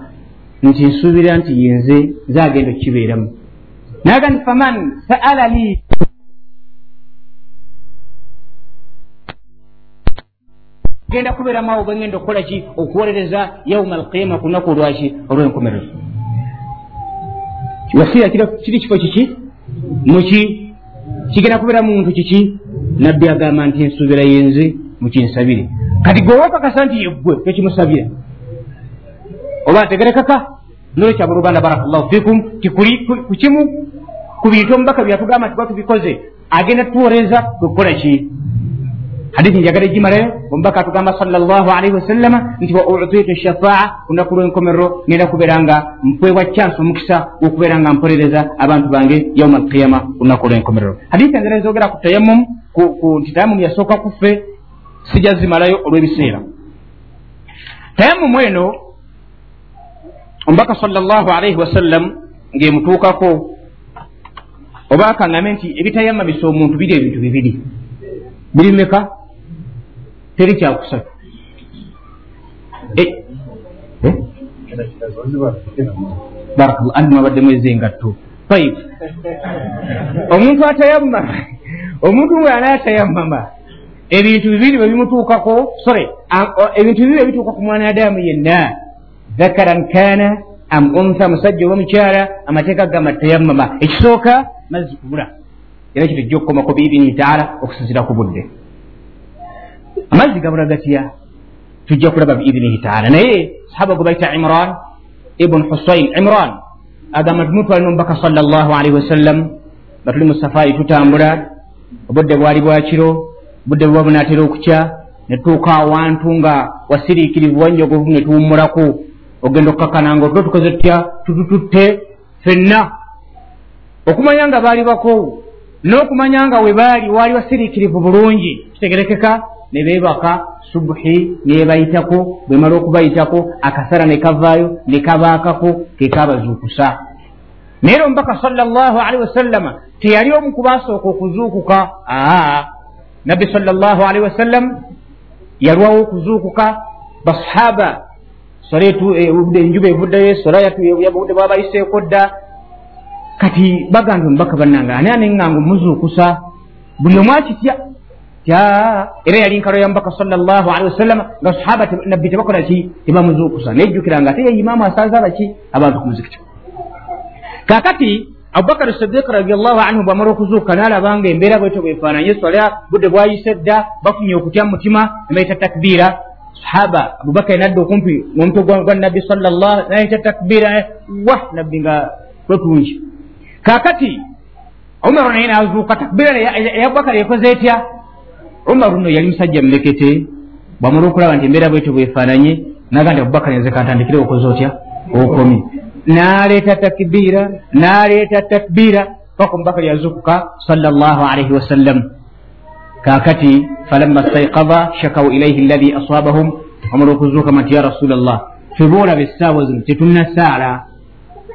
nti nsuubira nti yenze zagenda okukibeeramu naga nti faman saala li. Genda kubeeramu awo bwengenda okukola ki okuwolereza yauma alqiyama ku lunaku olwaki olwenkomerero wasiira kiri kifo kiki? Muki kigenda kubeeramu muntu kiki? Nabbi agamba nti nsuubira yenze mukinsabire kati gwewakakasa nti yeggwe tekimusabira oba ntegerekaka nolwekyabuluganda barakllahu fikum. Tikuli kukimu ku bintu omubaka byatugamba nti batubikoze agenda tuwolereza kwekukola ki? Hadithi njagala egimalayo omubaka atugamba salllahalihi wasallama nti wa utitu shafaa kunaku lwenkomerero ngenda kubeera nga mpwebwa chansi omukisa okubeera nga mpolereza abantu bange yauma alqiyama kunaku lwenkomerero. Hadithi engera ezogera ku tayamum nti tayamum yasooka kuffe sijazimalayo olw'ebiseera. Tayamumu eno omubaka salllah alaihi wasallam ng'emutuukako oba akaŋŋame nti ebitayamamisa omuntu biri ebintu bibiri. Biri meka teri kyakusatu eh? eh? barakallah andi mwabaddemu ezengatto. Faiv omuntu atayamama omuntu bwe anaatayamama ebintu bibiri bwebimutuukako sore ebintu bibiri ebituuka ku mwana adamu yenna zakaran kana am untha musajja oba mukyala amateeka gamba tayamama ekisooka mazzi kubula. Era kyo tujja okukomako biibini taala okusinzira ku budde. Amazzi gabula gatya? Tujja kulaba biibinihi taala naye sahaba gwe bayita imran ibuni husain imran agamba tumutwalina omubaka sal llah alaihi wasallam batuli mu safaari tutambula obudde bwali bwakiro budde buba bunaatera okukya netuuka awantu nga wasiriikirivu wanjogovu netuwummulaku ogenda okukakananga otuba tukoze tutya? Tutututte fenna okumanya nga baali bakowu n'okumanya nga we baali waali wasiriikirivu bulungi kitegerekeka ne beebaka subuhi nebayitako bwemala okubayitako akasara ne kavaayo ne kabaakako kekabazuukusa naye era omubaka sallallahu alaihi wasallama teyali omu kubasooka okuzuukuka aa nabbi salllahalihi wasallam yalwawo okuzuukuka basahaba enjuba evuddeyo esolabudde bwabayiseeko dda kati bagambye omubaka bannanga. Ani aneŋŋanga omuzuukusa buli omu akitya era yali nkalo ya mubaka salllahalihi wasallama nga sahaba nabbi tebakola ki tebamuzuukusa nayejjukira nga ate yeimaamu asaaza abaki abantu ku muzikiti kakati abubakar sidiik radiallahu anhu bwamala okuzuuka naalabanga embeera bweto bwefaananye swala budde bwayise dda bafunye okutya mutima nebayita takbiira. Sahaba abubakar nadda okumpi omutwe gwa nabbi salllah nayita takbiira wa nabbi nga lwetungi kakati umaru naye nazuuka takbiira eya abubakar ekoze etya? Umaru no yali musajja mulekete bwamala okulaba nti embeera bweto bwefaananye naga nti abubakar nze kantandikire okoze otya? Okomi n'aleeta takbiira n'aleeta takbiira paka omubaka lyazukuka salllah alaihi wasallam kakati falamma staikada shakau ilaihi allahi asabahum omala okuzuuka mati ya rasula llah feboolaba essaawa zino tetunnasaala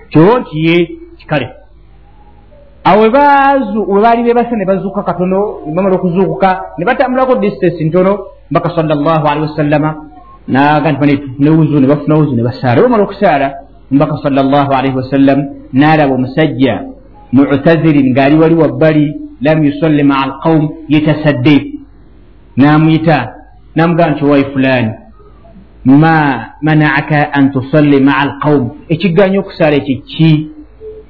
kyontiye kikale awo webaali bebasa ne bazuuka katono bamala okuzuukuka ne batambulako distance ntono mbaka salllah alihi wasallama naga nti banewuzu ne bafuna wuzu ne basaala bamala okusaala mbaka salllah alaihi wasallam naalaba omusajja muctazirin ng'ali wali wabbali lam yusalli maa alqaum yetasadde. Namuyita namugamba nti owai fulaani ma manaaka an tusalli maa alqaum ekigganya okusaala ekyo ki?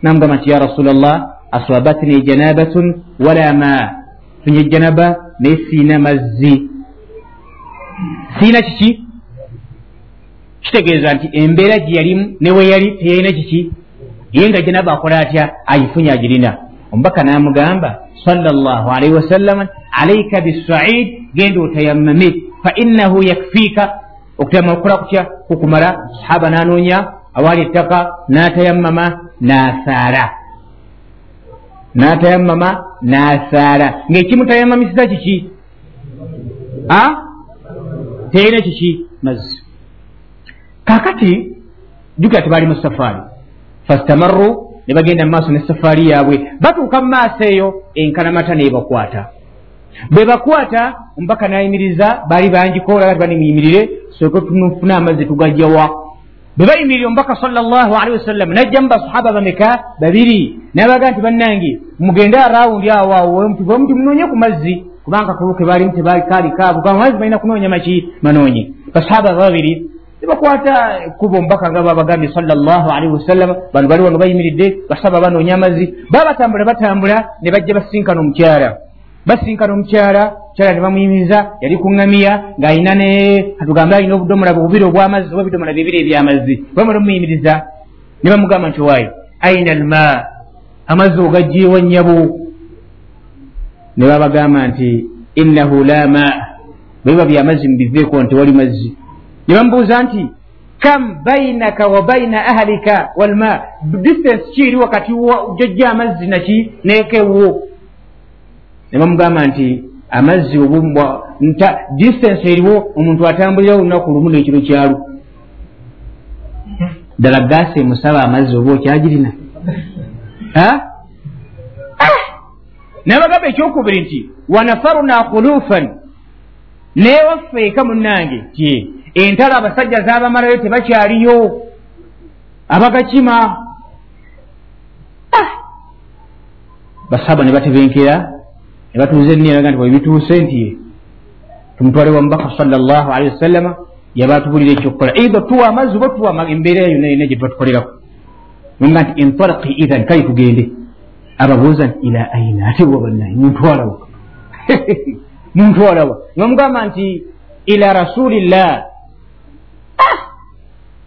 Namugamba nti ya rasula llah asabatni janabatun wala ma? Funye janaba naye siina mazzi. Siina kiki kitegeeza nti embeera gye yalimu newe yali teyalina kiki? Ye nga janaba akola atya ayifunye agirina. Omubaka n'amugamba salllah alaihi wasallama alaika bisaid genda otayammame fa innahu yakfiika okutayamama kukola kutya? Kukumala sahaba n'anoonya awaali ettaka n'atayammama n'asaala. N'atayammama n'asaala. Ng'ekimutayammamisiza kiki? Teyina kiki? Mazzi kakati jukira tebaali mu safaari fastamarru ne bagenda mu maaso nesafaari yaabwe. Batuuka mu maaso eyo enkalamata nebakwata bwe bakwata omubaka nayimiriza baali bangikoola bati banimiyimirire soke tunufune amazzi tugajjawa bwe bayimirire omubaka salllah alihi wasallam najjamu basahaba bameka babiri nabaga nti bannange mugende arawundi awomuti munoonye ku mazzi kubanga kuluke baalimu tebalikaalikaabuamazzi balina kunoonya maki manoonye basahaba babiri nebakwata kuba omubaka nga babagambye salllah alihi wasallama bano bali wano bayimiridde basaba banoonya amazzi baba batambula ne bajja basinkana omukyala. Basinkana omukyala kyala ne bamuyimiriza yali kuŋŋamiya ng'alina ne katugambe alina obudomola bubiri obwamazzi oba ebidomola bibiri ebyamazzi. Bamala omuyimiriza ne bamugamba nti waayi aina alma amazzi ogajjeewa nnyabo. Ne babagamba nti innahu la ma. Bweba byamazzi mubiveeko nti wali mazzi ne bamubuuza nti kam bainaka wa baina ahlika walma distance kiiri wakati jojja amazzi naki nekewo? Ne bamugamba nti amazzi obumbwa nta distance eriwo omuntu atambulira olunaku lumu nekiro kyalu. Ddala gaasi emusaba amazzi oba okyagirina? Nabagamba ekyokubiri nti wanafaruna khulufan. Newaffe eka munnange ti entalo abasajja zabamalayo tebakyaliyo? Abagakima? Basaba ne batebenkera ne batuuza enniyaga nti bwebituuse nti tumutwale wa mubaka salllah alihi wasallama yaba atubulira ekyokukola. Eitha tuwa amazzi oba tuwa embeera yonna yonna gye tuba tukoleraku nga nti intalaki ithan kale tugende. Ababuuza nti ila aina ate wabannaye muntwalawa muntwalawa nomugamba nti ila rasulillah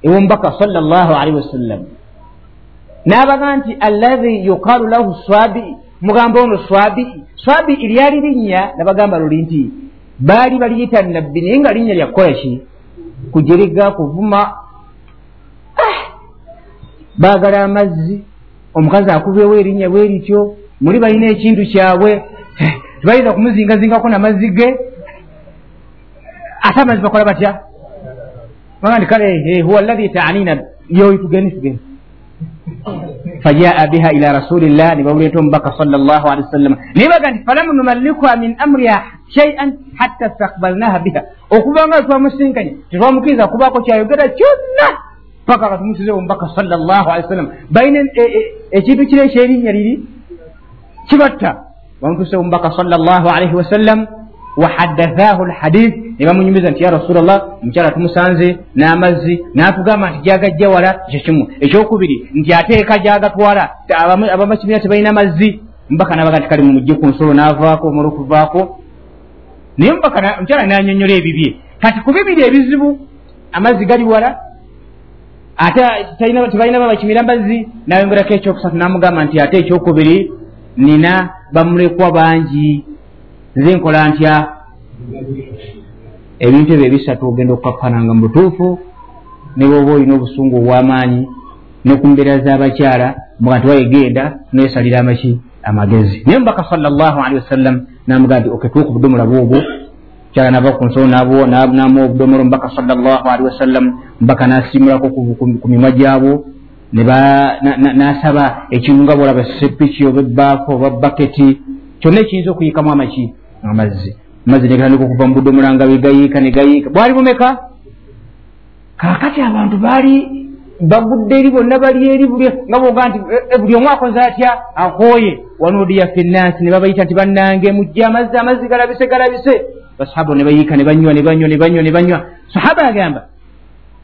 ewomubaka salllah alihi wasallam nabaga nti allahi yuqalu lahu swabi mugamba ono swabi swabi iryali linnya nabagamba luli nti baali baliyita nabbi naye nga linnya lyakukola ki kujeriga kuvuma ah! baagala amazzi omukazi akubeewo erinnya bwe lityo muli balina ekintu kyabwe tebayinza kumuzingazingako namazzi ge? Ate amazzi bakola batya baga nti kale huwa allahi taanina yoyi tugende tugende fajaa biha ila rasulillah nebawuleta omubaka salllah alihi wasallama naye baga nti falam numallikuha min amriha shaian hatta stakbalnaha biha. Okubanga twamusinkanye tetwamukiriza kubaako kyayogera kyonna paka katumusize omubaka salllah alihi wasallama balina e, e, ekintu kiri ekyerinnya liri kibatta bamutuse omubaka salllah alaihi wasallam wahaddathahu lhadith ne bamunyumiza nti ya rasulllah omukyala tumusanze n'amazzi n'atugamba nti gyagajja wala ekyo kimu. Ekyokubiri nti ateeka gyagatwala abamakimira tebalina mazzi. Mubaka nabaga nti kale mumujje ku nsolo n'avaako omala okuvaako naye mubaka omukyala n'anyonyola ebibye. Kati ku bibiri ebizibu amazzi gali wala ate tebalina babakimira mazzi nayongerako ekyokusatu n'amugamba nti ate ekyokubiri nina bamulekwa bangi nze nkola ntya? Ebintu ebyo ebisatu ogenda okukakkananga mu butuufu ne bwoba olina obusungu obw'amaanyi ne ku mbeera z'abakyala muga nti wayegenda nesalira amaki amagezi. Naye mubaka salllahalihi wasallam namugaa nti oketuuka obudomola bwobwo kyala nava ku nsolo namuwa obudomolo mubaka salllahalihi wasallam mubaka nasimulako ku mimwa gyabwo nasaba ekintu nga bwolaba sepiki oba ebbaafu oba baketi kyonna ekiyinza okuyikamu amaki amazzi. Amazzi negatandika okuva mu budomola nga begayiika negayiika bwali bumeka? Kakati abantu baali bagudde eri bonna bali eri nga boga nti eh, eh, buli omu akoze atya? Akooye. Wanudiya finansi ne babayita nti bannange mujje amazzi amazzi galabise galabise. Basahaba ne bayiika ne banywa ne banywa ne banywa ne banywa. Sahaba agamba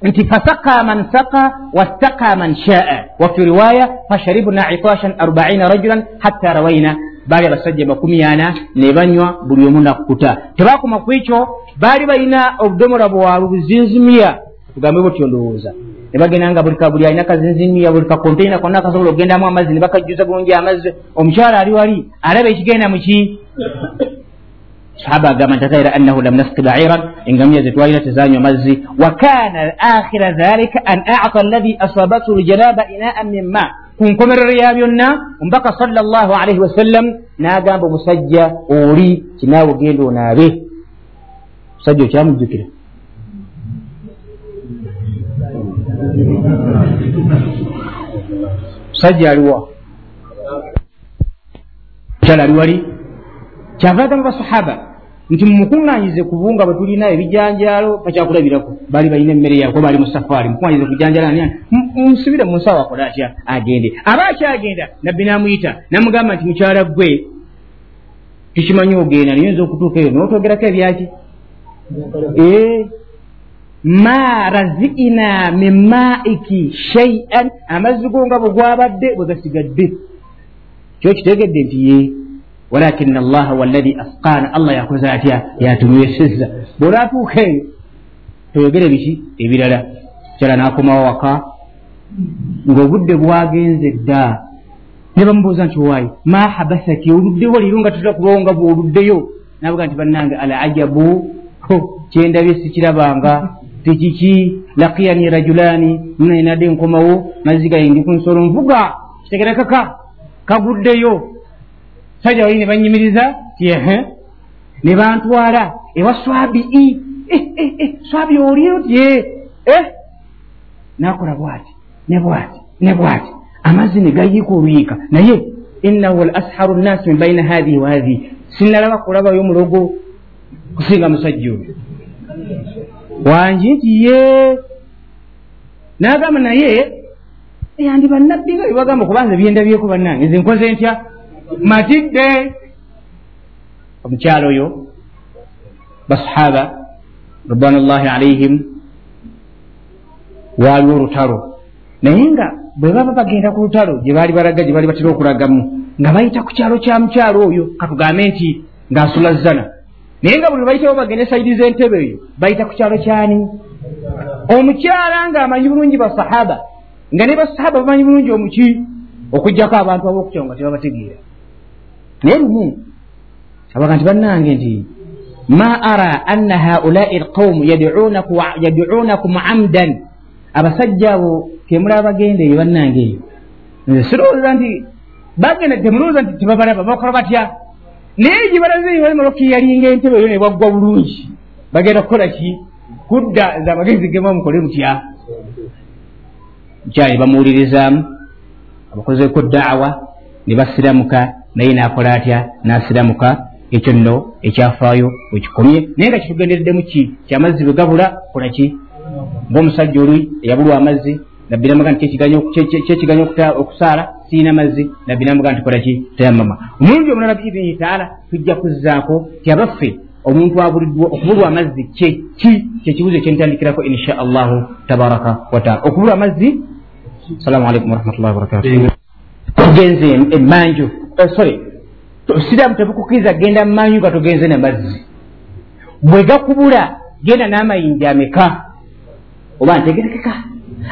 nti fasaka man saka wastaka man shaa. Wafi riwaya fasharibna itashan arbaina rajulan hatta rawaina baali abasajja makumi ana ne banywa buli omu nakkuta tebakoma ku ekyo baali balina obudomola bwabwe buzinzimiya tugambe butyo ndowooza. Ne bagenda nga buli kabuli alina kazinzimiya buli kakonteina konna kasobola okugendamu amazzi ne bakajjuza bulungi amazzi. Omukyala ali wali alaba ekigenda muki sahaba agamba ntataira annahu lam nasqi bairan. Engamiya zetwalina tezanywa mazzi. Wa kana akhira dhalika an ata alladhi asabathu ljanaba inaan min ma ku nkomerero ya byonna omubaka sala llahu alaihi wasallam n'agamba omusajja oli kinaawe ogenda onaabe. Omusajja okyamujjukira. Musajja aliwa kyala ali wali? Kyava agamba basahaba nti mumukuŋŋanyize kubunga bwe tulina ebijanjaalo bakyakulabiraku baali balina emmere yako baali mu safaari mukuŋŋanyize kujanjala musibire mu nsawo akole atya? Agende. Aba akyagenda nabbi namuyita namugamba nti mukyala gwe tukimanyi ogenda niyinza okutuuka eyo notogerako ebyaki? Ma razina min maiki shaian amazzi go nga bwe gwabadde bwe gasigadde. Kyo kitegedde nti ye walakina allaha wallahi asqana allah yakoze atya yatunyweseza bwolatuuka eyo toyogere biki ebirala kyala nakomawo waka ngaobudde bwagenze dda ne bamubuuza nti owaayi ma habasaki oluddewo leero nga tutera kubawo nga bwoluddeyo nabuga nti bannange al ajabu kyendabye sikirabanga tekiki lakiyani rajulani mnainadde nkomawo mazzi gaye ndi ku nsolo nvuga kitegerekaka kaguddeyo sajja wali ne banyimiriza tiehe ne bantwala ewa swabii eh, eh, eh, swabi olio tye nakola bwati ne bwati ne bwati. Amazzi ne gayiika oluyiika. Naye innahu l asharu nnasi min baina hathihi wa hathihi sinalaba kulabayo mulogo kusinga musajja oyo. Wangi nti ye. Nagamba naye yandi bannabbi nga bebagamba okubanza byendabyeku bannange. Nze nkoze ntya matidde omukyalo oyo basahaba ridwanullahi alaihim waaliwo olutalo naye nga bwe baba bagenda ku lutalo gye baali balaga gye baali batera okulagamu nga bayita ku kyalo kya mukyalo oyo katugambe nti ngaasula zana. Naye nga buli bayitawo bagende saidi z'entebe eyo bayita ku kyalo kyani? Omukyala ng'amanyi bulungi basahaba nga ne basahaba bamanyi bulungi omuki okugjako abantu ab'okutyawo nga tebabategeera naye lumu abaga nti bannange nti ma ara anna haulai lqaumu yaduunakum amdan. Abasajja abo kemulaba bagenda eyo bannange eyo nze sirowooza nti bagenda temulowooza nti tebabalaba bakola batya naye gibalaze balimaloki yalinga entebe eyo nebwaggwa bulungi bagenda kukola ki kudda za amagezi gema mukole mutya mukyali bamuwulirizaamu abakozeko daawa ne basiramuka naye nakola atya? Nasiramuka ekyo nno ekyafaayo wekikomye naye nga kitugendereddemu ki? Kyamazzi bwe gabula kola ki? Ngaomusajja oli eyabulwa amazzi nabbi namuga nti kyekiganyo okusaala siina mazzi nabbi namuga nti kolaki tayamama omulundi omulala biidini taala tujja kuzzaako ti abaffe omuntu abuliddwa okubulwa amazzi kyeki kyekibuzo ekyenitandikirako insha allahu tabaraka wataala okubulwa amazzi? Assalamu alaikum warahmatullahi wabarakatu tugenze emanju eh, sorry. Siramu tebukukiriza genda mumanju nga tugenze namazzi bwe gakubula genda n'amayinja ameka? Oba ntegerekeka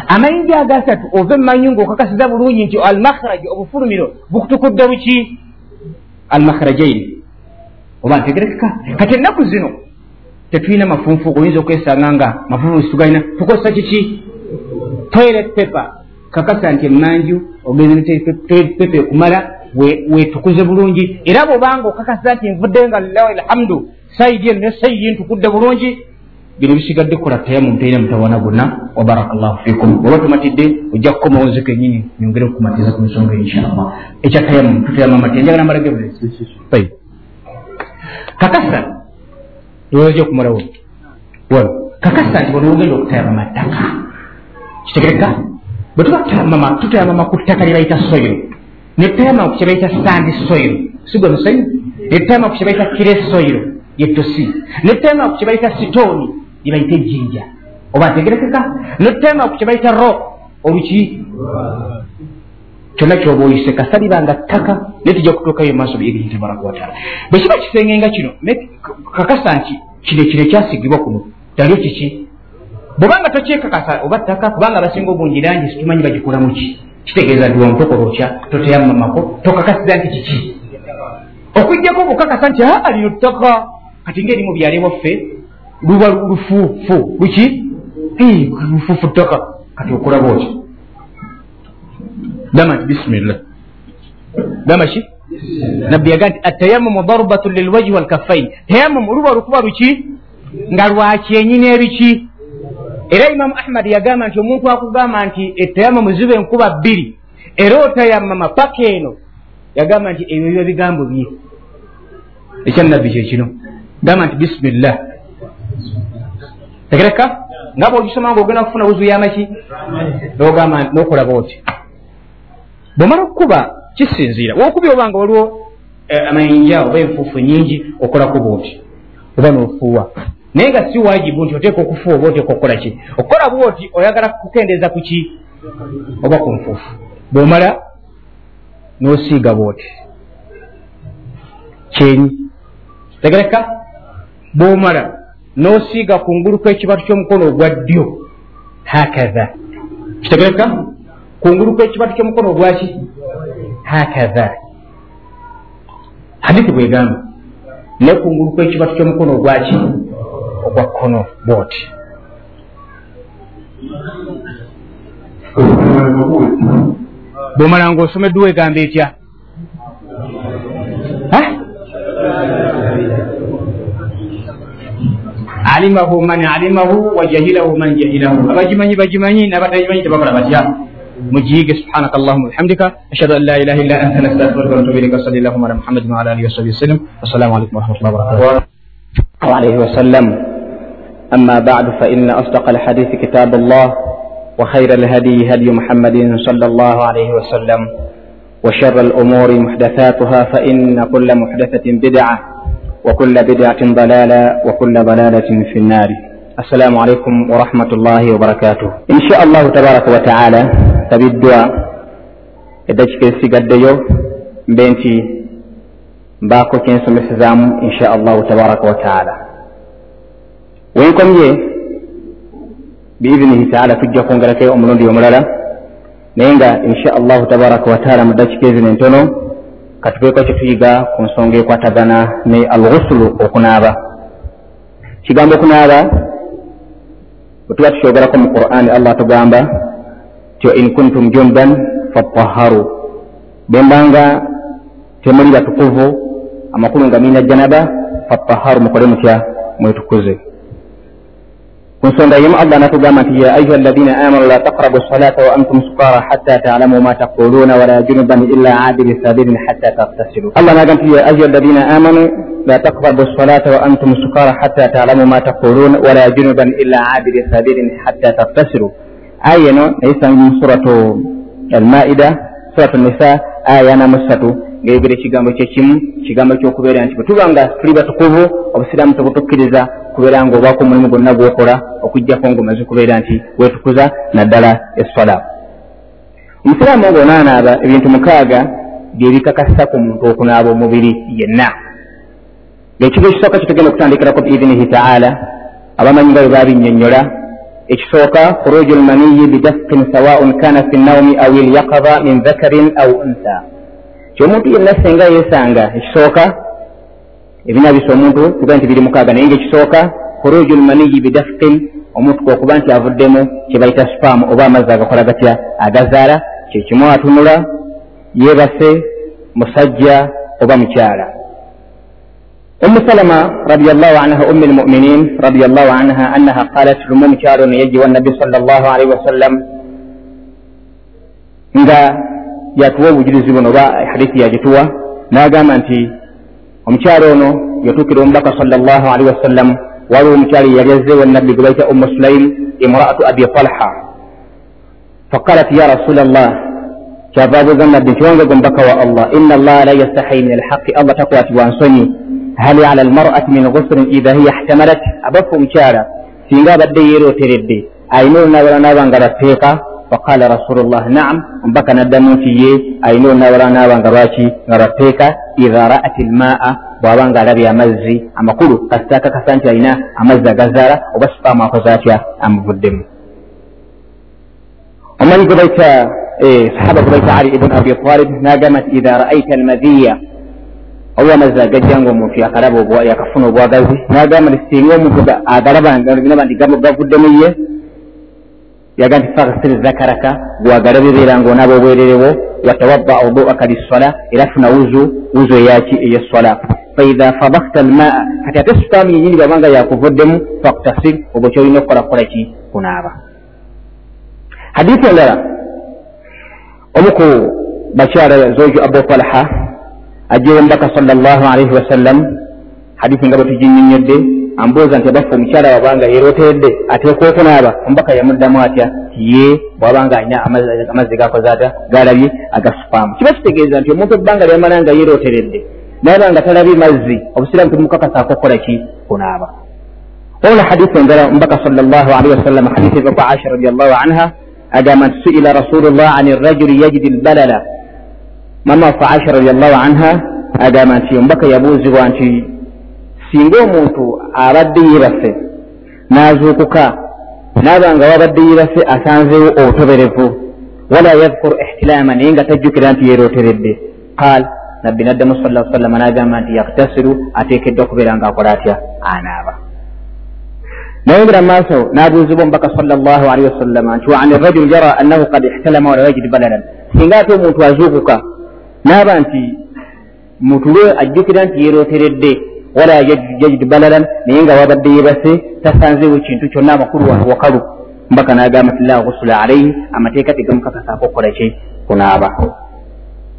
amayinja agasatu ova emanyu ngaokakasiza bulungi nti almakhraji obufulumiro bukutukudde buki almakhrajaini oba ntegerekeka kati ennaku zino tetulina mafunfuuko oyinza okwesanga nga mafunfuuko situgalina tukozesa kiki? Toilet paper kakasa nti emanju ogenze pepa ekumala wetukuze bulungi. Era bwobanga okakasa nti nvudde nga lillahi alhamdu saidi eno ne saidi ntukudde bulungi bino bisigadde kukola tayamu talina mutawana gonna wabaraka llahu fikum oba tumatidde ojja kukomawo nze kenyini nyongere okukumatiza ku nsonga inshallah. Ekya tayamu tutayama mati njagala mbalage kakasa olwoza okumalawo. Wano kakasa nti bona ogenda okutayama mattaka kitegereka bwe tuba tutayamama tutayamama ku ttaka lye bayita soiro netutayama ku kye bayita sandi soiro sigwe musenyu netutayama ku kye bayita kire soiro yetosi netutayama ku kye bayita sitooni lye bayita ejjinja oba ategerekeka netutayama ku kye bayita ro oluki kyonna kyoba oyise kasalibanga ttaka naye tujja kutuukayo maaso biirihi tabaraka wataala bwe kiba kisenge nga kino kakasa nti kino kino ekyasigibwa kuno. Talyo kiki bwebanga tokyekakasa oba ttaka kubanga abasinga obungi langi situmanyi bagikolamu ki? Kitegeeza ddi wamutokolokya toteyamamako tokakasiza nti kiki? Okwijjako obukakasa nti aa lino ttaka kati ngaeri mu byale waffe luba lufuufu. Luki? Lufuufu ttaka. Kati okulaba oti gamba nti bisimillah gamba ki? Nabbi yaga nti atayamumu darbatu lilwajhi walkaffaini tayamumu luba lukuba luki? Nga lwakyenyi n'ebiki era imamu ahmadi yagamba nti omuntu akugamba nti etayamumu ziba enkuba bbiri era otayamama paka eno yagamba nti ebyo biba bigambo bye. Ekyannabbi kyekino gamba nti bisimillah tegereka nga bwogisoma nga ogenda kufuna wuzu yamaki nogamba nokolaba oti bwomala okukuba kisinziira. Wokubi obanga waliwo eh, amayinja oba enfuufu nyingi okolako bwoti oba nofuuwa naye nga si wajibu nti oteeka okufuuwa oba oteeka okukola ki? Okukola bwoti oyagala kukendeeza ku ki? Oba ku nfuufu. Bwomala nosiiga bwoti. Kyenyi? Tegereka? Bwomala nosiiga kungulu kwekibatu ky'omukono ogwa ddyo. Hakatha kitegereka? Kungulu kwekibatu kyomukono ogwaki hakatha hadithi bwegamba ne kungulu kwekibatu kyomukono ogwaki ogwa kkono bwoti. Bwomala ngaosomeddwa egamba etya? Alimahu man alimahu wajahilahu man jahilahu. Abagimanyi bagimanyi nabatagimanyi tebakola batya? Mugiyige subhanaka allahuma bihamdika ashhadu an la ilaha illa anta nastaghfiruka wanatubu ilaika wasalli llahuma ala muhammadin waala alihi wasabi wasallam wassalamu alaikum warahmatullahi wabarakatuh alayhi wasallam أما بعد فإن أصدق الحديث كتاب الله وخير الهدي هدي محمد صلى الله عليه وسلم وشر الأمور محدثاتها فإن كل محدثة بدعة وكل بدعة ضلالة وكل ضلالة في النار. السلام عليكم ورحمة الله وبركاته. إن شاء الله تبارك وتعالى تبدوا eddakiika esigaddeyo mbe nti mbaako kyensomesezaamu insha allahu tabaraka wataala wenkomye biidhinihi taala tujja kwongerako omulundi omulala naye nga insha allahu tabaraka wataala mu ddakika ezino entono katubeeko kyetuyiga ku nsonga ekwatagana ne alghusulu okunaaba. Kigambo okunaaba bwe tuba tukyogerako mu qur'ani allah tugamba ti in kuntum junban fataharu bembanga temuli batukuvu amakulu nga mina janaba fataharu mukole mutya mwetukuze ku nsonga yemu allah natugamba nti ya ayuha alladina amanu la taqrabu salata wa antum sukara hatta talamu ma taquluna wala junuban illa abiri sabirin hatta taktasilu allah naga nti ya ayuha alladina amanu la taqrabu salata wa antum sukara hatta talamu ma taquluna wala junuban illa abiri sabirin hatta taktasilu aya eno nayisangi mu suratu almaida suratu nisa aya yanamu ngaeyogera ekigambo kyekimu kigambo kyokubeera nti bwetuba nga tuli batukuvu obusiraamu tebutukkiriza kubeera nga obaako omulimu gwonna gwokola okugjako ngaomaze kubeera nti wetukuza naddala eswala omusiraamu ngaonaanaaba ebintu mukaaga byebikakasa ku muntu okunaaba omubiri yenna. Ngaekigo ekisooka kitugenda okutandikirako biidinihi taala abamanyi nga bwe babinnyonnyola ekisooka khuruju lmaniyi bidafqin sawaun kana fi naumi au lyaqaba min dhakarin au untha kyomuntu yenna senga yesanga ekisooka ebinabisa omuntu tuga nti biri mukaaga naye nga ekisooka khuruju lmaniyi bidafqin omuntu kwokuba nti avuddemu kyebayita spam oba amazzi agakola gatya agazaala kyekimu atunula yebase musajja oba mukyala. Umu salama radiallahu anha ummi lmuminin radiallahu anha annaha qalat lumu omukyalo ono yajiwa nabbi sal llah alaihi wasallam nga yatuwa obujulizi buno oba hadithi yagituwa n'agamba nti omukyalo ono yatuukira omubaka sal llah alaihi wasallam waliwo omukyali yali azeewo nabbi gwe baita umu sulaim imraatu abi talha. Faqalat ya rasula llah kyava abuuza nabbi nti wange gwe mubaka wa allah ina allaha la yastahi min alhaqi allah takwatibwa nsonyi. Hal ala almarati min gusurin idha hiya ihtamalat? Abafu omukyala singa abadde yeeroteredde ayina olunaabala naaba nga bateeka faqala rasulullah naam omubaka naddamu nti ye ayina olunaabala naaba nga lwaki nga bateeka idha ra'at almaa bw'aba nga alabye amazzi amakulu kasitaakakasa nti alina amazzi agazaala oba sipaamu akoze atya amuvuddemu omanyi gwe baita eh, sahaba gwe baita ali ibuni abi talib nagamba nti idha ra'aita almadhiya oba amazzi agajja nga omuntu yakalaba yakafuna obwagazi nagamba nti singa omuntu agalaba nti gavuddemu ye yaga nti faghsil zakaraka gwagalabebeera ngaonaaba obwererewo watawadda wuduaka lissola era funa wuzu wuzu eyaki eyessola. Faidha fadakta almaa kati ate sukaamu yenyini babanga yakuvuddemu faktasir obwo kyolina okukola kukola ki? Kunaaba. Hadithi endala omu ku bakyala zoju abu talha ajjewo omubaka sal llah alaihi wasallam hadithi nga bwe tuginyonyodde ambuuza nti abafe omukyala wabanga yeroteredde ateekwa okunaaba omubaka yamuddamu atya? Ye bwabanga alina amazzi gakoze ata galabye agasupaamu. Kiba kitegeeza nti omuntu ebbanga lyamala nga yeroteredde naaba nga talabye mazzi obusiraamu temukakasaako okukola ki? Kunaaba. Wabula hadithi endala omubaka sal llah alaihi wasallam hadithi eva ku aisha radiallahu anha agamba nti suila rasulullah an rajuli yajidi lbalala mama wafe aisha radiallahu anha agamba nti omubaka yabuuzibwa nti singa omuntu abadde yebase n'azuukuka naaba nga wabadde yebase asanzeewo obutoberevu wala yadhkuru ihtilaama naye nga tajjukira nti yeeroteredde qaal nabbi naddamu sala sallama n'agamba nti yaktasiru ateekeddwa okubeera ngaakola atya? Anaaba. Nayongera maaso n'abuuzibwa omubaka sala llahu alihi wasallama nti wa an rajul yara annahu kad ihtalama wala yajid balalan singa ate omuntu azuukuka naaba nti mutulwe ajjukira nti yeeroteredde wala yajid balalan naye nga wabadde yebase tasanzeewo kintu kyonna amakulu wakalu. Mbaka nagamba ti la gusula alaihi amateeka tegamukakasako okukola ki? Kunaaba.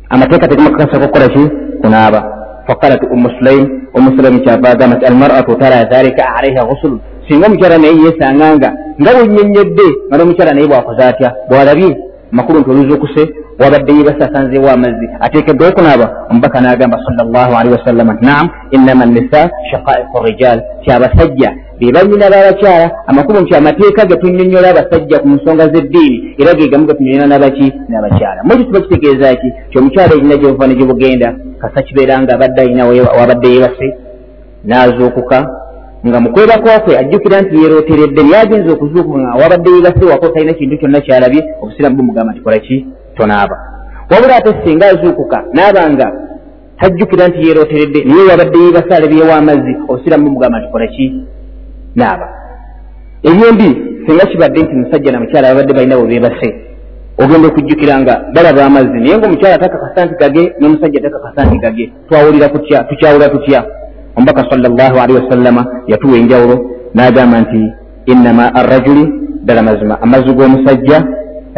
Amateeka tegamukakasako okukola ki? Kunaaba. Faqalat umu sulaim umu sulaim kyava agamba ti almaratu tara dhalika alaiha gusulu singa omukyala naye yesanganga nga bwenyonyedde nga nomukyala naye bwakoze atya? Bwalabye makulu nti oluzuukuse wabadde yebase asanzeewo amazzi ateekeddwa okunaaba omubaka n'agamba sal llah alihi wasallama nti naam innama nisa shaqaiqu rijal ti abasajja be banyina b'abakyala amakulu nti amateeka ge tunyonyola abasajja ku nsonga z'eddiini era ge gamu getunyonyola n'abaki n'abakyala. Mwekyo kiba kitegeeza ki? Ti omukyala erina gyebuva ne gyebugenda kasa kibeera nga abadde alina wabadde yebase n'azuukuka nga mukwebakwakwe ajjukira nti yeeroteredde nyagenza okuzuukuka nga wabadde yebase wako talina kintu kyonna kyalabye obusiramu bumugamba nti kola ki? Tonaaba. Wabula ate singa azuukuka naabanga tajjukira nti yeeroteredde naye wabadde yebase alabyewo amazzi obusiramu bumugamba nti kola ki? Naaba. Ebyembi singa kibadde nti musajja na mukyala babadde balina bwe beebase ogenda okujjukira nga balaba amazzi naye nga omukyala takakasa nti gage n'omusajja takakasa nti gage twawulira tutya tukyawula tutya omubaka sal llahu alihi wasallama yatuwa enjawulo n'agamba nti innama arrajuli ddala mazima amazzi g'omusajja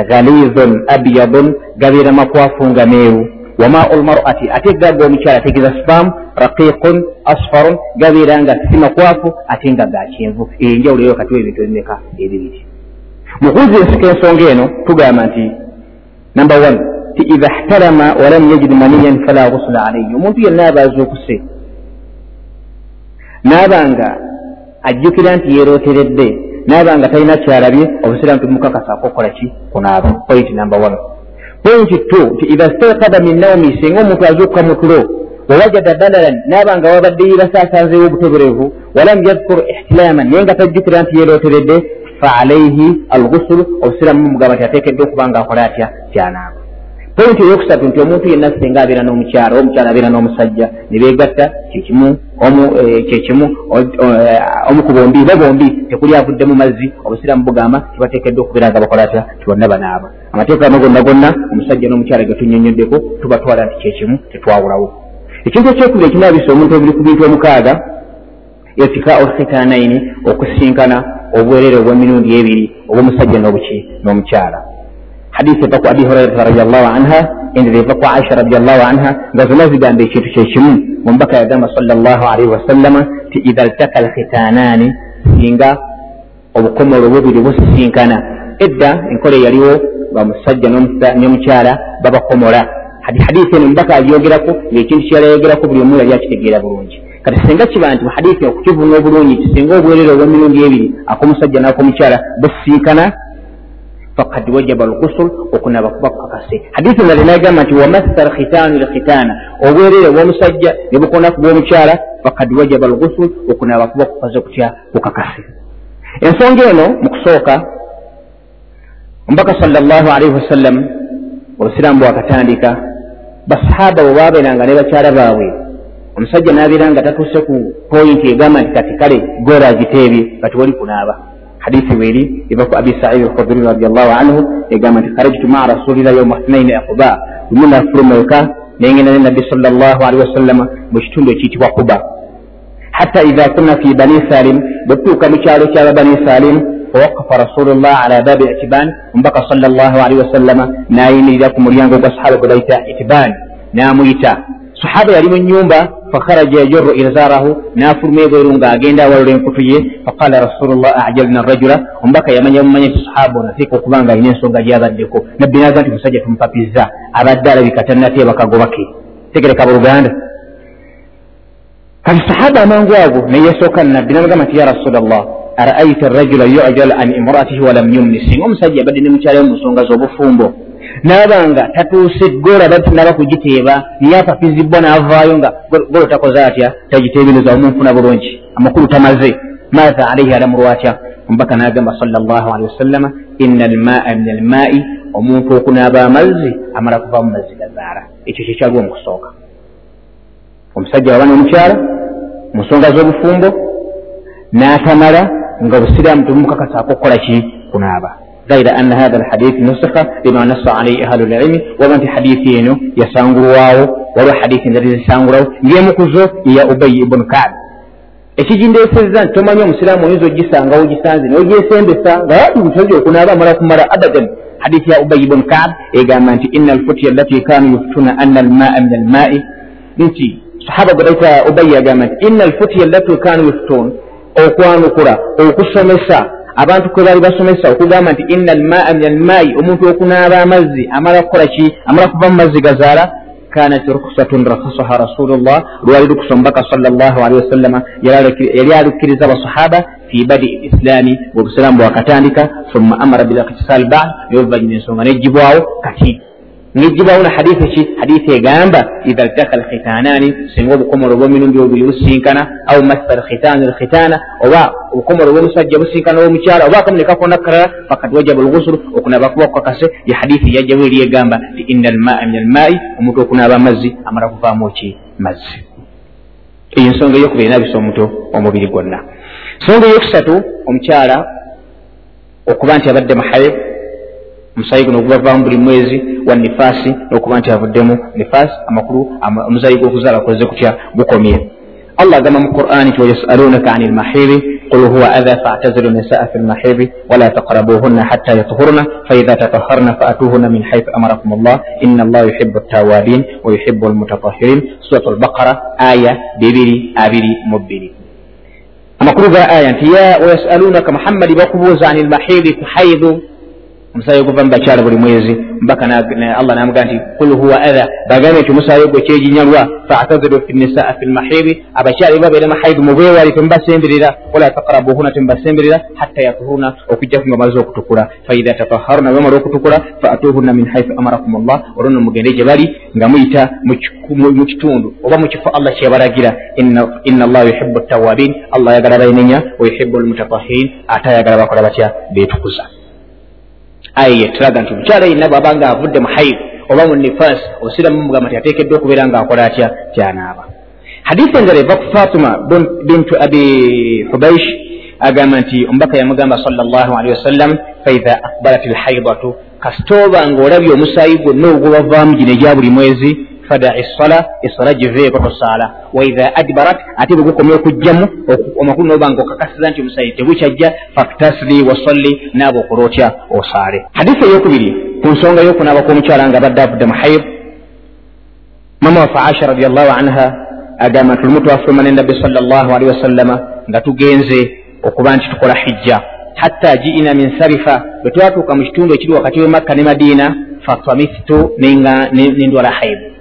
ghalizun abyadun gabeera makwafu nga meeru wamau lmarati ate gaga omukyala ategeeza spam raqiqun asfarun gabeera nga si makwafu ate nga ga kyenvu. Eyo enjawulo eyo katiwa ebintu ebimeka ebibiri. Mukuzi ensika ensonga eno tugamba nti number one ti idha htalama walam yajid maniyan fala gusula alaihi omuntu yenna aba azuukuse naabanga ajjukira nti yeeroteredde naabanga talina kyalabye obusiraamu tumukakasako okukola ki? Kunaaba point number one. Point two nti idha stakada min naumi singa omuntu azuukuka mu tulo wawajada dalalan naabanga wabadde yibasa asanzeewo obutoberevu walam yadhkur ihtilaman naye nga tajjukira nti yeeroteredde fa alaihi algusulu obusiraamu mumugamba nti ateekeddwa okuba nga akola atya? Kyanaaba pointi eyokusatu nti omuntu yenna singa abeera n'omukyala oba omukyala abeera n'omusajja ne beegatta kyekimu eh, kyekimu omu ku bombi ba bombi tekuli avudde mu mazzi obusiraamu bugamba tibateekeddwa okubeera nga bakola atya tibonna banaaba. Amateeka gano gonna gonna omusajja n'omukyala getunyonyoddeko tubatwala nti kyekimu tetwawulawo. Ekintu ekyokubiri ekinaabisa omuntu obuli ku bintu omukaaga etika olkhitanaini okusinkana obwerere obw'emirundi ebiri obw'omusajja n'obuki n'omukyala hadisi eva ku abi hurairata radiallahu anha endera eva ku aisha radiallahu anha nga zonna zigamba ekintu kyekimu omubaka yagamba sal llah alaihi wasallama ti idha ltaka lkhitanaani singa obukomolo bubiri busisinkana edda enkola eyaliwo nga omusajja n'omukyala babakomola hadisi eno omubaka alyogerako ngaekintu kyeyalayogerako buli omu yali akitegeera bulungi kati singa kiba nti muhadisi okukivuma obulungi ti singa obwerere obw'emirundi ebiri ak'omusajja n'ak'omukyala busiikana fakad wajaba algusul okunaba kuba kukakase hadisi nga lenagamba nti wamassa alkhitaanu lkhitaana obwerere obw'omusajja ne bukona ku bw'omukyala fakad wajaba algusul okunaba kuba kukaze kutya kukakase ensonga eno mu kusooka omubaka sala llahu alaihi wasallam obusiraamu bwakatandika basahaba bwe babeeranga ne bakyala baabwe omusajja n'abeera nga tatuuse ku poyinti egamba nti kati kale goora agiteebye nga tiwali kunaaba hadisi weeri eva ku abi saidi alkhudri radiallahu anhu egamba nti kharajtu maa rasulillah yauma ithnaini akuba lumu nafuluma eka nengenda ne nabbi sal llahu alihi wasallama mu kitundu ekiyitibwa kuba hatta idha kunna fi bani salim bwe tutuuka mu kyalo kyaba bani salim fawaqafa rasulullah ala babi itiban omubaka sal llahu alihi wasallama nayimirira ku mulyango gwa sahaba gwe bayita itiban namuyita sahaba yali mu nyumba fakharaja yajurru izarahu nafuluma ebweru ngaagenda awalula enkutu ye faqala rasulullah ajalna rajula omubaka yamanya bumanya ti sahaba ono ateeka okuba nga alina ensonga gyabaddeko nabbi naga nti musajja tumupapizza abadde alabika tannateeba kagobake tegereka buluganda kati sahaba amangu ago neyesooka nabbi namugamba nti ya rasulllah araaita rajula yujal an imraatihi walam yumni singa omusajja abadde ne mukyalayo mu nsonga z'obufumbo naabanga tatuuse gola batunaba kugiteeba niye apapizibwa naavaayo nga golo takoze atya? Tagiteebereza omunfuna bulungi. Amakulu tamaze. Maatha alaihi alamuru atya omubaka nagamba sal llah alihi wasallama ina almaa min almaai omuntu okunaaba amazzi amala kuva mu mazzi gazaala ekyo kyekyaliwo mu kusooka omusajja waba nomukyala mu nsonga z'obufumbo n'atamala nga obusiraamu temumukakasaako okukola ki? Kunaaba غير أن هذا الحديث نسخ بما نص عليه أهل العلم ومن في حديث ينو يسانغرواو waliwo hadithi endala ezisangulawo ngemu ku zo eya ubayi ibunu kaabi ekigindeesezza nti tomanyi omusiraamu oyinza ogisangawo gisanze nogyesembesa ngaatubutagi okunaaba amala kumala abadan hadithi ya ubayi ibunu kaabi egamba nti ina alfutya allati kanu yuftuna ana almaa min almaai nti sahaba gwebaita ubayi agamba nti ina alfutya allati kanu yuftun okwanukula okusomesa abantu kwe baali basomesa okugamba nti ina almaa min almaai omuntu okunaaba amazzi amala kukola ki? Amala kuva mu mazzi gazaala kanat ruksatun rakhasaha rasulullah lwali lukusa omubaka sal llah alihi wasallama yali alukkiriza abasahaba fi badi lislaami obusiraamu bwakatandika thumma amara bilaktisal bad naye oluvanyuma ensonga nejjibwawo kati ngejjibwawo na hadithi ki? Hadithi egamba idha ltaka alkhitanani singa obukomolo obwemirundi obubiri businkana au massa alkhitanu alkhitana oba obukomolo obwomusajja businkana owomukyala oba akamu nekakona kalala fakad wajaba olghusulu okunaba kuba kukakase ye hadithi yajjawo eri egamba ti ina almaa min almaai omuntu okunaaba amazzi amala kuvaamu ki? Mazzi. Eyo ensonga eyokuba enabisa omuntu omubiri gwonna. Ensonga eyokusatu omukyala okuba nti abadde muhaye omusayi guno ogubavaamu buli mwezi wa nifaasi n'okuba nti avuddemu nifaasi amakulu omuzayi gw'okuzaala koze kutya gukomye. Allah agamba mu qur'ani ti wayasalunaka ani lmahiri qul huwa adha fatazilu nisaa fi lmahiri wala taqrabuhunna hatta yatuhurna faidha tataharna faatuhunna min haithu amarakum llah ina allah yuhibu altawabin wa yuhibu almutatahirin surat albaqara aya bibiri abiri mu bbiri amakulu ga aya nti ya wayasalunaka muhammadi bakubuuza ani lmahiri ku haidu omusaayi oguva mu bakyala buli mwezi mbaka allah namuga nti kul huwa adha. Bagambe nti omusaayi ogwo kyeginyalwa fataziru fi nisaa fi lmahiri abakyala babeere mahaidu mubwewali temubasemberera wala takrabuhuna temubasemberera hatta yatuhuruna okujjaku nga maze okutukula. Faidha tataharuna bamala okutukula faatuhuna min haithu amarakum llah olwono mugende gye bali nga muyita mu kitundu oba mu kifo allah kyebalagira ina allah yuhibu tawabin allah ayagala bainenya wayuhibu lmutatahirin ate ayagala bakola batya betukuza aya yetulaga nti omukyala yenna bwaba nga avudde mu haidu oba mu nifas osiramu mugamba ti ateekeddwa okubeera ngaakola atya tyanaaba hadisi endala eva ku fatima bintu abi hubaish agamba nti omubaka yamugamba sal llah alihi wasallam faidha akbarat lhaidatu kasita oba ngaolabye omusaayi gwonna ogubavaamu gino egya buli mwezi fadai sala esala giveeko tosaala waidha adbarat ate bwe gukomya okugjamu amakulu noba nga okakasiza nti omusaayi tebukyajja faktasili wasalli naaba okola otya osaale hadisi eyokubiri ku nsonga y'okunaaba kw'omukyala nga badde avudde mu haid. Mama wafe aisha radiallahu anha agamba nti lumu twafuluma nenabbi sal llah alihi wasallama nga tugenze okuba nti tukola hijja. Hatta jiina min sarifa bwe twatuuka mu kitundu ekiri wakati we makka ne madiina fatamistu nendwala haid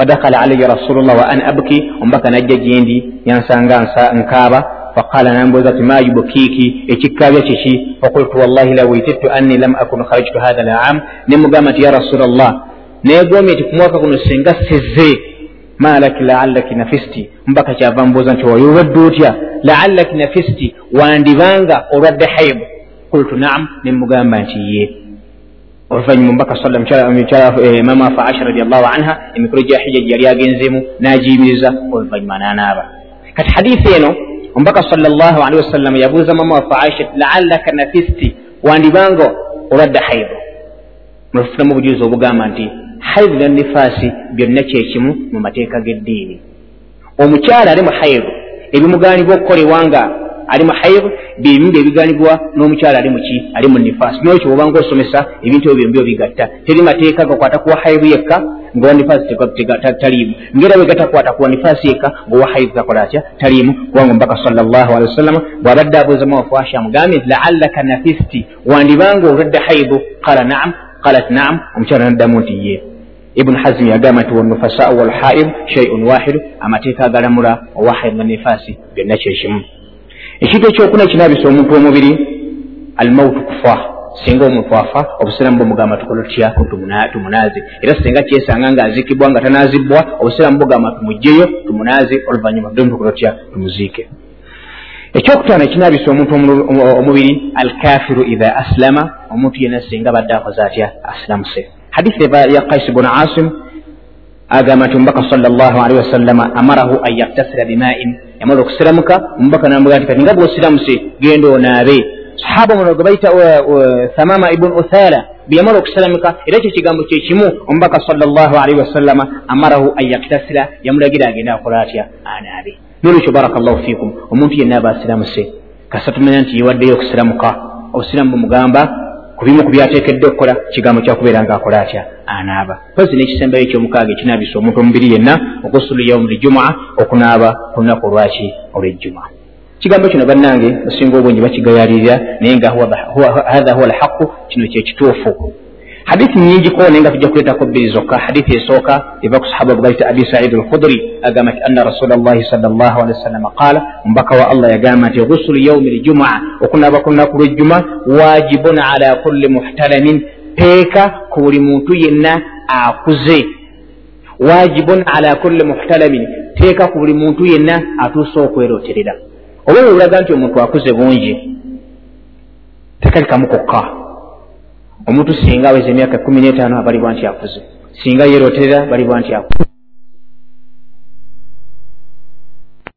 fadakala alaya rasulullah wa an abki omubaka najja gyendi yansanga nkaaba. Faqala nambuuza ti ma yubukiiki ekikkaabya kiki? Fakultu wallahi la witidtu anni lam akun kharajtu hatha laam nemugamba nti ya rasulllah negomye ti ku mwaka guno singa sizze malaki laallaki nafisti. Mubaka kyava mbuuza nti oyo olwadde otya? Laallaki nafisti wandibanga olwadde haibu kultu naam nemugamba nti ye oluvanyuma mubaka eh, mama afe aisha radiallahu anha emikolo gya hijja gyeyali agenzeemu n'agiyimiriza oluvanyuma n'anaaba kati hadisi eno omubaka sal llah alihi wasallama yabuuza mama wafe aisha ti laallaka nafisti wandibanga olwadde haibu mufunamu obujulizi obugamba nti haidu ne nifaasi byonna kyekimu mu mateeka g'eddiini omukyala ali mu haidu ebimuganibwa okukolebwa nga ali mu haidu byebimu byebiganibwa n'omukyala ali muki ali mu nifaasi nokyo obanga osomesa ebintu ebyo byombi obigatta. Teri mateeka gakwata kuwa haidu yekka ngaowa nifaasi taliimu. Ngaera bwe gatakwata kuwa nifaasi yekka ngaowa haidu gakola atya? Taliimu. Kubanga omubaka sallallahu alehi wasallama bw'abadde abuuza muwafuasha amugambye nti laallaka nafisti. Wandibanga olwadde haidu qala naam. Qalat naam. Omukyala naddamu nti ye. Ibunu hazimi yagamba nti wanufasau walhaid shaiun wahidu amateeka agalamula owahaid nanifaasi byonna kyekimu ekintu ekyokuna kinabisa omuntu omubiri almautu kufa. Singa omuntu afa obusiramu bwemugamba tukola tutyako tumunaaze era singa kyesanga ngaazikibwa nga tanaazibwa obusiramu bugamba tumugjeyo tumunaaze oluvanyuma demu tukola tutya tumuziike. Ekyokutaano ekinabisa omuntu omubiri alkafiru idha aslama omuntu yena singa badde akoze atya asilamuse hadisi eva ya kaisi bun asim agamba nti omubaka sal llah alihi wasallama amarahu an yaktasira bimain yamala okusiramuka omubaka namuga nti kati nga bwosiramuse genda onaabe. Sahaba muno gwe bayita thamama ibun uthala beyamala okusiramuka era ekyo kigambo kyekimu omubaka sal llah alihi wasallama amarahu an yaktasira yamulagira agenda akola atya? Anaabe. Nolwekyo baraka llahu fikum omuntu yenna aba asiramuse kasa tumanya nti yewaddeyo okusiramuka obusiramu bumugamba kubimu ku byateekedde okukola kigambo kyakubeera ngaakola atya? Anaaba. Pozi n'ekisembayo ekyomukaaga ekinaabisa omuntu omubiri yenna ogusulu yaumu lijumua okunaaba ku lunaku olwaki olwejjuma kigambo kino bannange osinga obwengi bakigayalirira naye nga hatha huwa alhaqu kino kyekituufu hadithi nyingi ko naye nga tujja kuleetako bbiri zokka hadithi esooka eva ku sahaba bwebayita abi saidi alkhudri agamba nti anna rasula llahi sal llah alihi wasallama qaala omubaka wa allah yagamba nti gusulu yaumi ljumua okunaaba ku lunaku lwejjuma wajibun ala kulli muhtalamin teeka ku buli muntu yenna akuze. Wajibun ala kulli muhtalamin teeka ku buli muntu yenna atuuse okweroterera oba wewulaga nti omuntu akuze bungi tekalikamu kokka omuntu singa aweza emyaka kumi n'etaano abalibwa nti akuze singa yeroterera balibwa nti akuze